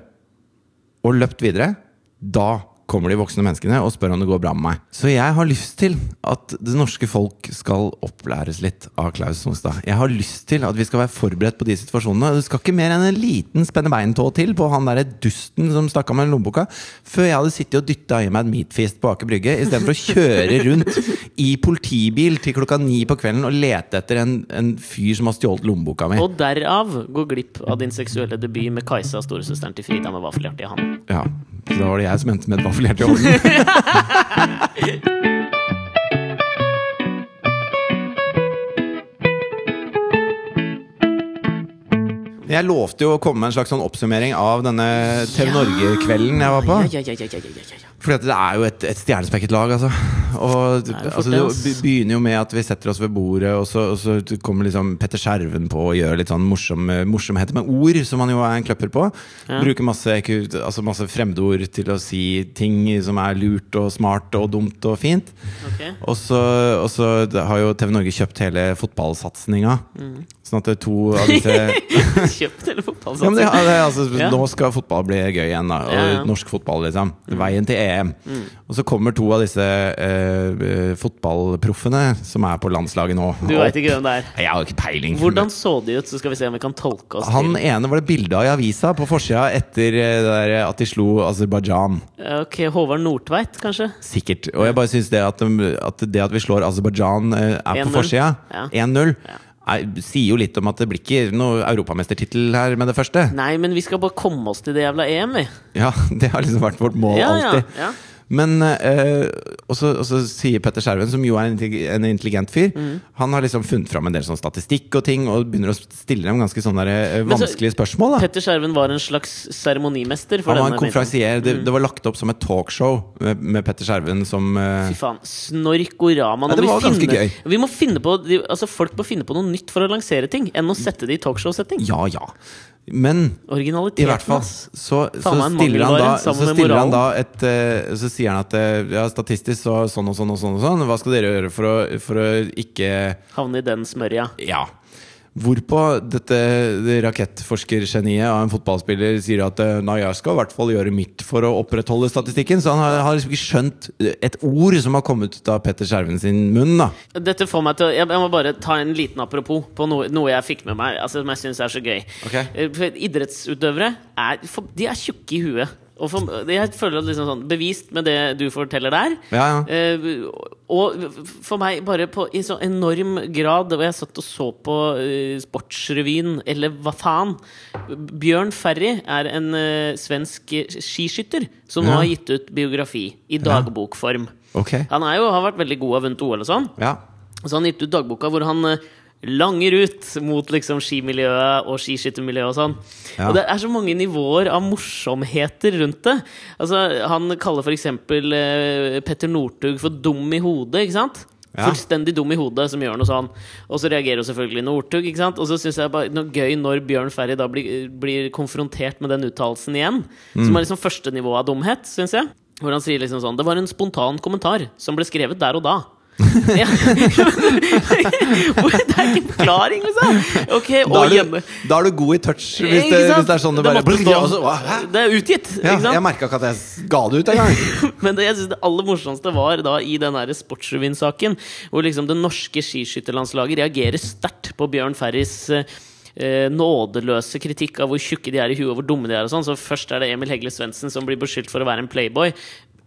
og løpt videre, da kommer de voksne menneskene og spør om det går bra med meg. Så jeg har lyst til at det norske folk skal opplæres litt av Klaus Sonstad. Jeg har lyst til at vi skal være forberedt på de situasjonene. Det skal ikke mer enn en liten spennebeintå til på han derre dusten som stakk av med lommeboka, før jeg hadde sittet og dytta i meg et meatfeast på Aker Brygge, istedenfor å kjøre rundt i politibil til klokka ni på kvelden og lete etter en, en fyr som har stjålet lommeboka mi. Og derav gå glipp av din seksuelle debut med Kajsa, storesøsteren til Frida med vaffelhjerte i hånden. Ja, så da var det jeg som endte med et vaffelhjerte i orden. Jeg lovte jo å komme med en slags sånn oppsummering av denne TV Norge-kvelden jeg var på. Ja, ja, ja, ja, ja, ja, at det er jo et, et stjernespekket lag, altså. Og er altså, det, begynner jo med at vi setter oss ved bordet, og så, og så kommer liksom Petter Skjerven på og gjør litt sånn morsom, morsomheter med ord, som han jo er en kløpper på. Ja. Bruker masse, altså masse fremmedord til å si ting som er lurt og smart og dumt og fint. Okay. Og så, og så har jo TV Norge kjøpt hele fotballsatsinga. Mm. Sånn at det er to av disse Kjøpt hele fotballsatsen. ja, altså, Ja. Nå skal fotball bli gøy igjen, da. Og norsk fotball, liksom. Veien til EM. Og så kommer to av disse eh, eh, fotballproffene som er på landslaget nå. Du vet veit ikke hvem det er. Jeg har ikke peiling. Hvordan så de ut? Så skal vi se om vi kan tolke oss Han til. ene var det bilde av i avisa på forsida etter eh, det der at de slo Aserbajdsjan. Ok, Håvard Nordtveit, kanskje? Sikkert. Og jeg bare syns det at, de- at det at vi slår Aserbajdsjan eh, er på forsida, Ja. 1-0, Ja. Er- sier jo litt om at det blir ikke noe europamestertittel her med det første. Nei, men vi skal bare komme oss til det jævla EM, vi. Ja, det har liksom vært vårt mål Ja, ja, ja. Men eh, og så sier Petter Skjerven, som jo er en, intelligent fyr, Mm. han har liksom funnet fram en del sånn statistikk og ting, og begynner å stille dem ganske sånne der, eh, Men så- vanskelige spørsmål. da Petter Skjerven var en slags seremonimester for Han denne konferansier. Det, det var lagt opp som et talkshow med, med Petter Skjerven som eh, Fy faen. Snorkorama. Ja, det var vi ganske finne- gøy. Vi må finne på altså Folk må finne på noe nytt for å lansere ting, enn å sette det i talkshow-setting. Ja, ja. Men i hvert fall så, så stiller han da, så stiller han da et eh, Så sier han at eh, ja, statistisk så sånn og sånn og sånn og sånn. Hva skal dere gjøre for å, for å ikke Havne i den smørja. Ja. Hvorpå dette det rakettforskergeniet av en fotballspiller sier at eh, nei, jeg skal i hvert fall gjøre mitt for å opprettholde statistikken. Så han har, har liksom ikke skjønt et ord som har kommet ut av Petter Skjerven sin munn. da Dette får meg til Jeg må bare ta en liten apropos på noe, noe jeg fikk med meg, altså, som jeg syns er så gøy. Ok. Eh, Idrettsutøvere er, de er tjukke i huet. Og for, jeg føler at liksom sånn Bevist med det du forteller der. Ja, ja. Uh, og for meg bare på, i så enorm grad Og jeg satt og så på uh, Sportsrevyen, eller hva faen. Bjørn Ferry er en uh, svensk skiskytter som nå har gitt ut biografi i dagbokform. Okay. Han jo, har vært veldig god og vunnet OL og sånn. Ja. Så han har gitt ut dagboka hvor han eh, langer ut mot liksom skimiljøet og skiskyttermiljøet og sånn. Ja. Og det er så mange nivåer av morsomheter rundt det. Altså, han kaller f.eks. Eh, Petter Northug for dum i hodet, ikke sant? Ja. Fullstendig dum i hodet, som gjør noe sånn. Og så reagerer selvfølgelig Northug. ikke sant? Og så syns jeg bare noe gøy når Bjørn Ferry da blir, blir konfrontert med den uttalelsen igjen. Mm. Som er liksom første nivå av dumhet, syns jeg. Hvor han sier liksom sånn Det var en spontan kommentar som ble skrevet der og da. ja. Det er ikke forklaring, liksom! Okay, Da, er du, da er du god i touch hvis det, hvis det er sånn det bare stå- og så- Det er utgitt, Ja, jeg merka ikke at jeg ga det ut engang. Men det jeg synes det aller morsomste var da i den Sportsrevyen-saken, hvor liksom det norske skiskytterlandslaget reagerer sterkt på Bjørn Ferris eh, eh, nådeløse kritikk av hvor tjukke de er i huet og hvor dumme de er. og sånn Så Først er det Emil Hegle Svendsen som blir beskyldt for å være en playboy,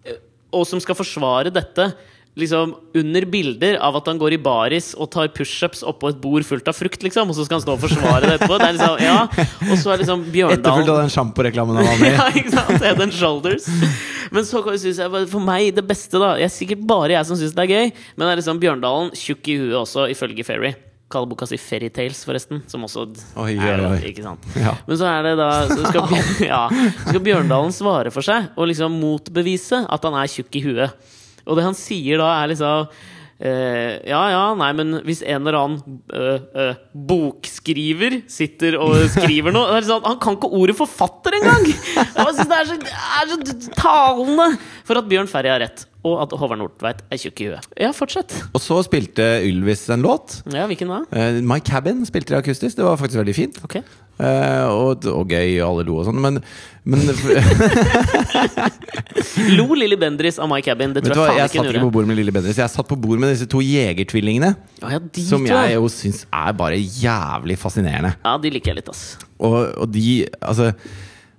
eh, og som skal forsvare dette. Liksom Under bilder av at han går i baris og tar pushups oppå et bord fullt av frukt, liksom. Og så skal han stå og forsvare det etterpå. Det er liksom, ja Og så er liksom Bjørndalen Etterfulgt av den sjamporeklamen han var med i. ja, ikke sant? Head and shoulders. Men så synes jeg for meg det beste, da Jeg er sikkert bare jeg som syns det er gøy, men det er liksom Bjørndalen tjukk i huet også, ifølge Ferry. Kaller boka si Fairytales, forresten. Som også Oi, er oi. Ikke sant? Ja. Men så er det da så skal, ja, så skal Bjørndalen svare for seg og liksom motbevise at han er tjukk i huet. Og det han sier da, er liksom Uh, ja, ja, nei, men hvis en eller annen uh, uh, bokskriver sitter og skriver noe sånn, Han kan ikke ordet forfatter engang! Det er så, det er så talende for at Bjørn Ferry har rett. Og at Håvard Nordtveit er tjukk i huet. Ja, fortsett. Og så spilte Ylvis en låt. Ja, Hvilken da? Uh, My Cabin spilte de akustisk. Det var faktisk veldig fint. Ok. Uh, og, og gøy, og alle lo og sånn. Men, men Lo Lilly Bendriss av My Cabin? Det tror hva, jeg jeg faen satt ikke hun ikke på bord med Lille Bendriss. Jeg satt på bord med disse to jegertvillingene. Oh, ja, de Som jeg jo syns er bare jævlig fascinerende. Ja, de liker jeg litt, ass. Og, og de Altså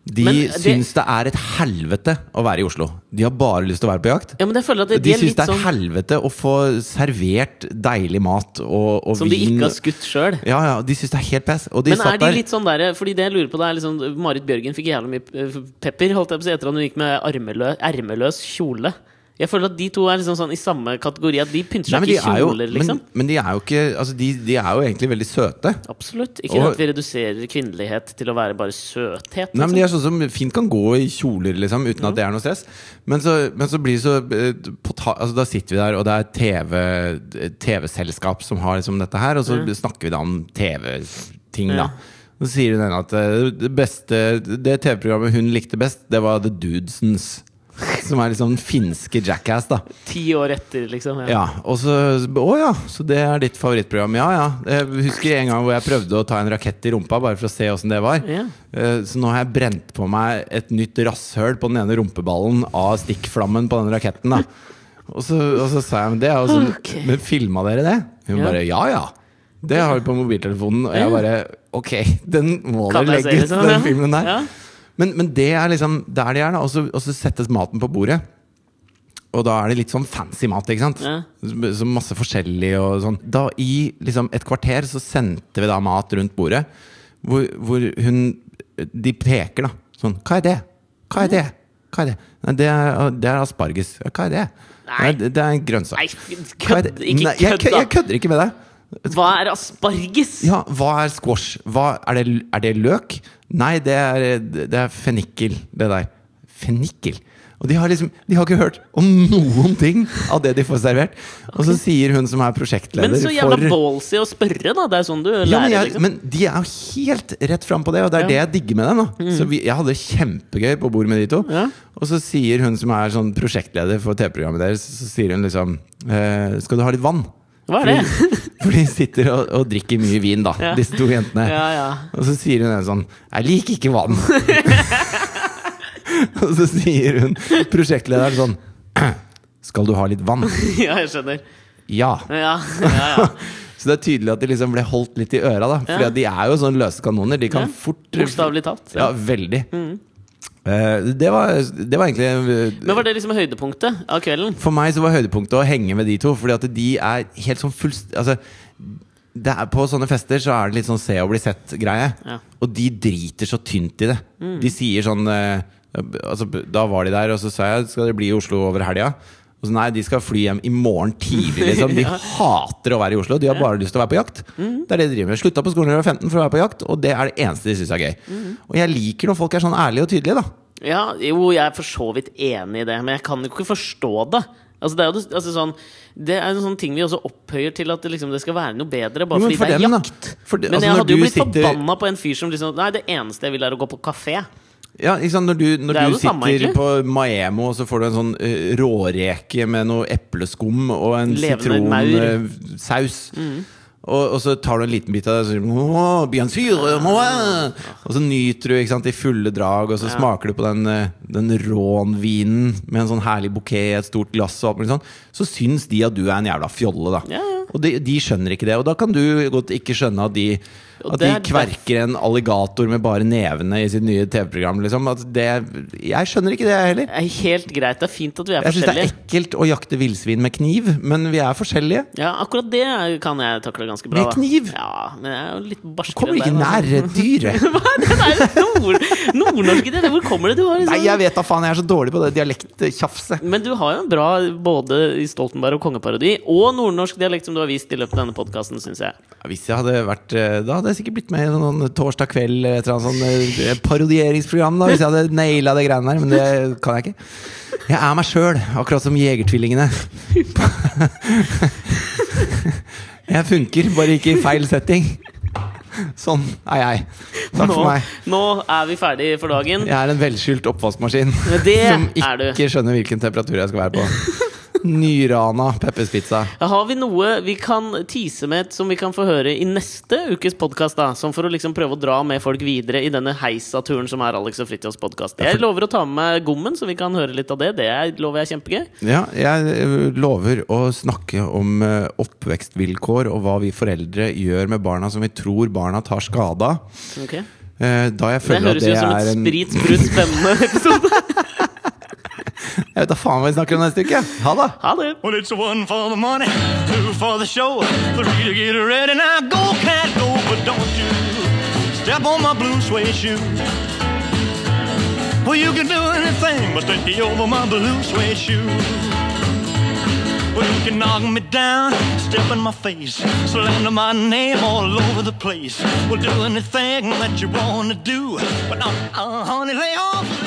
De Men det- syns det er et helvete å være i Oslo. De har bare lyst til å være på jakt. Ja, at de, De de syns det er sånn helvete å få servert deilig mat og, og Som de ikke har skutt sjøl. Ja, ja, de syns det er helt pes. Men er de der litt sånn der Fordi det jeg lurer på, det er liksom Marit Bjørgen fikk jævlig mye pepper holdt jeg på å si, etter at hun gikk med ermeløs kjole. Jeg føler at de to er liksom sånn i samme kategori. At de pynter seg ikke i er kjoler, liksom. men, men de er jo ikke Altså, de, de er jo egentlig veldig søte. Absolutt. Ikke Og- at vi reduserer kvinnelighet til å være bare søthet. Nei, men De Liksom. er sånn som fint kan gå i kjoler liksom uten at det er noe stress. Men så, men så blir det så eh, på ta, altså, Da sitter vi der, og det er TV TV-selskap som har liksom dette her, og så snakker vi da om TV-ting, da. Ja. Så sier hun ene at eh, det beste Det TV-programmet hun likte best, det var The Dudesons. Som er liksom finske jackass, da. Ti år etter, liksom. Ja. Ja, og så Å ja, så det er ditt favorittprogram. Ja ja. Jeg husker en gang hvor jeg prøvde å ta en rakett i rumpa bare for å se åssen det var. Ja. Eh, Så nå har jeg brent på meg et nytt rasshøl på den ene rumpeballen av stikkflammen på den raketten. da Og så, og så sa jeg men det og så okay. Men filma dere det? Hun Ja. bare ja ja. Det har vi på mobiltelefonen. Og jeg bare ok, den må dere legge ut, liksom? den filmen der. Ja. Men, men det er liksom der de er, da. Og så, og så settes maten på bordet. Og da er det litt sånn fancy mat, ikke sant? Ja. Så, masse forskjellig og sånn. Da i liksom et kvarter så sendte vi da mat rundt bordet, hvor, hvor hun De peker, da. Sånn Hva er det? Hva er det? Hva er det? Nei, det er, det er asparges. Hva er det? Nei. det, det er en grønnsak. Nei, kødd! Ikke kødd, da! jeg kødder ikke med deg. Hva er asparges? Ja, hva er squash? Hva, er, det, er det løk? Nei, det er, det er fennikel, det der. Fennikel? Og de har liksom De har ikke hørt om noen ting av det de får servert. Og så sier hun som er prosjektleder Men så jævla for ballsy å spørre, da. Det er sånn du ja, lærer, men, jeg, liksom. men de er jo helt rett fram på det, og det er Ja. det jeg digger med dem. da Så vi, Jeg hadde det kjempegøy på bord med de to. Ja. Og så sier hun som er sånn prosjektleder for TV-programmet deres, så sier hun liksom eh, Skal du ha litt vann? Hva er det? For de sitter og, og drikker mye vin, da, Ja. disse to jentene. Ja, ja. Og så sier hun en sånn Jeg liker ikke vann. og så sier hun prosjektlederen sånn Skal du ha litt vann? ja, jeg skjønner. Ja. Ja, ja, ja. Så det er tydelig at de liksom ble holdt litt i øra, da. For de er jo sånn løse kanoner. De kan fort Bokstavelig talt. Ja, Ja. Mm. Eh, det, var, det var egentlig eh, Men var det liksom høydepunktet av kvelden? For meg så var høydepunktet å henge med de to, fordi at de er helt sånn fullst... Altså, er, på sånne fester så er det litt sånn se og bli sett-greie. Ja. Og de driter så tynt i det. De sier sånn eh, altså, Da var de der, og så sa jeg skal dere bli i Oslo over helga. Og så nei, de skal fly hjem i morgen tidlig, liksom. De hater å være i Oslo. De har bare lyst til å være på jakt. Det er det de driver med. Slutta på skolen da de var 15 for å være på jakt, og det er det eneste de syns er gøy. Og jeg liker når folk er sånn ærlige og tydelige, da. Ja, jo, jeg er for så vidt enig i det, men jeg kan jo ikke forstå det. Altså, det er jo altså, sånn Det er en sånn ting vi også opphøyer til at det, liksom, det skal være noe bedre, bare Jo, fordi for det er dem, jakt. Det- men altså, jeg hadde jo blitt sitter- forbanna på en fyr som liksom Nei, det eneste jeg vil, er å gå på kafé. Ja? Når du, når du sitter samme, på Maemo, og så får du en sånn uh, råreke med noe epleskum og en sitronsaus. maur. sitronsaus. Og, og så tar du en liten bit av det, og så, og så nyter du sant, i fulle drag, og så smaker du på den, eh, den rånvinen med en sånn herlig bukett et stort glass, og alt mulig sånn. Så syns de at du er en jævla fjolle, da. Ja, ja. Og de, de skjønner ikke det. Og da kan du godt ikke skjønne at de At de er kverker en alligator med bare nevene i sitt nye TV-program. Liksom. Det, jeg skjønner ikke det, jeg heller. Det er helt greit. Det er fint at vi er Jeg syns det er ekkelt å jakte villsvin med kniv, men vi er forskjellige. Ja, akkurat det kan jeg takle ganske bra. Med da. kniv? Ja, men jeg er jo litt barskere Kommer ikke nære dyret. Hva? Det er nord, nordnorsk det. Hvor kommer det? Du har liksom Nei, jeg vet da faen, jeg er så dårlig på det dialekttjafset. Men du har jo en bra både i Stoltenberg og kongeparodi og nordnorsk dialekt som du har vist i løpet av denne podkasten, syns jeg. Hvis jeg hadde vært eh, Da hadde jeg sikkert blitt med i sånn torsdag kveld eller et eller annet sånn eh, parodieringsprogram. da Hvis jeg hadde naila det greiene der, men det kan jeg ikke. Jeg er meg sjøl, akkurat som Jegertvillingene. Jeg funker, bare ikke i feil setting. Sånn er jeg. Takk Nå, for meg. nå er vi ferdig for dagen. Jeg er en velskyldt oppvaskmaskin som ikke skjønner hvilken temperatur jeg skal være på. Nyrana Peppers Pizza. Har vi noe vi kan tease med som vi kan få høre i neste ukes podkast? Sånn for å liksom prøve å dra med folk videre i denne heisa-turen som er Alex og Fridtjofs podkast. Jeg lover å ta med meg gommen, så vi kan høre litt av det. Det er, lover jeg er kjempegøy. Ja, jeg eh, lover å snakke om eh, oppvekstvilkår og hva vi foreldre gjør med barna som vi tror barna tar skade av. Ok. Eh, Da jeg Det føler at høres det ut som et en sprit sprut spennende episode. Jeg vet da faen hva vi snakker om neste uke. Ha det! Ha det! Well, it's one for the money, two for the show, three to get ready. Now go, cat, go, but don't you step on my blue suede shoe. Well, you can do anything but stay over my blue suede shoe. Well, you can knock me down, step in my face, slander my name all over the place. Well, do anything that you want to do, but uh, uh, honey, lay off.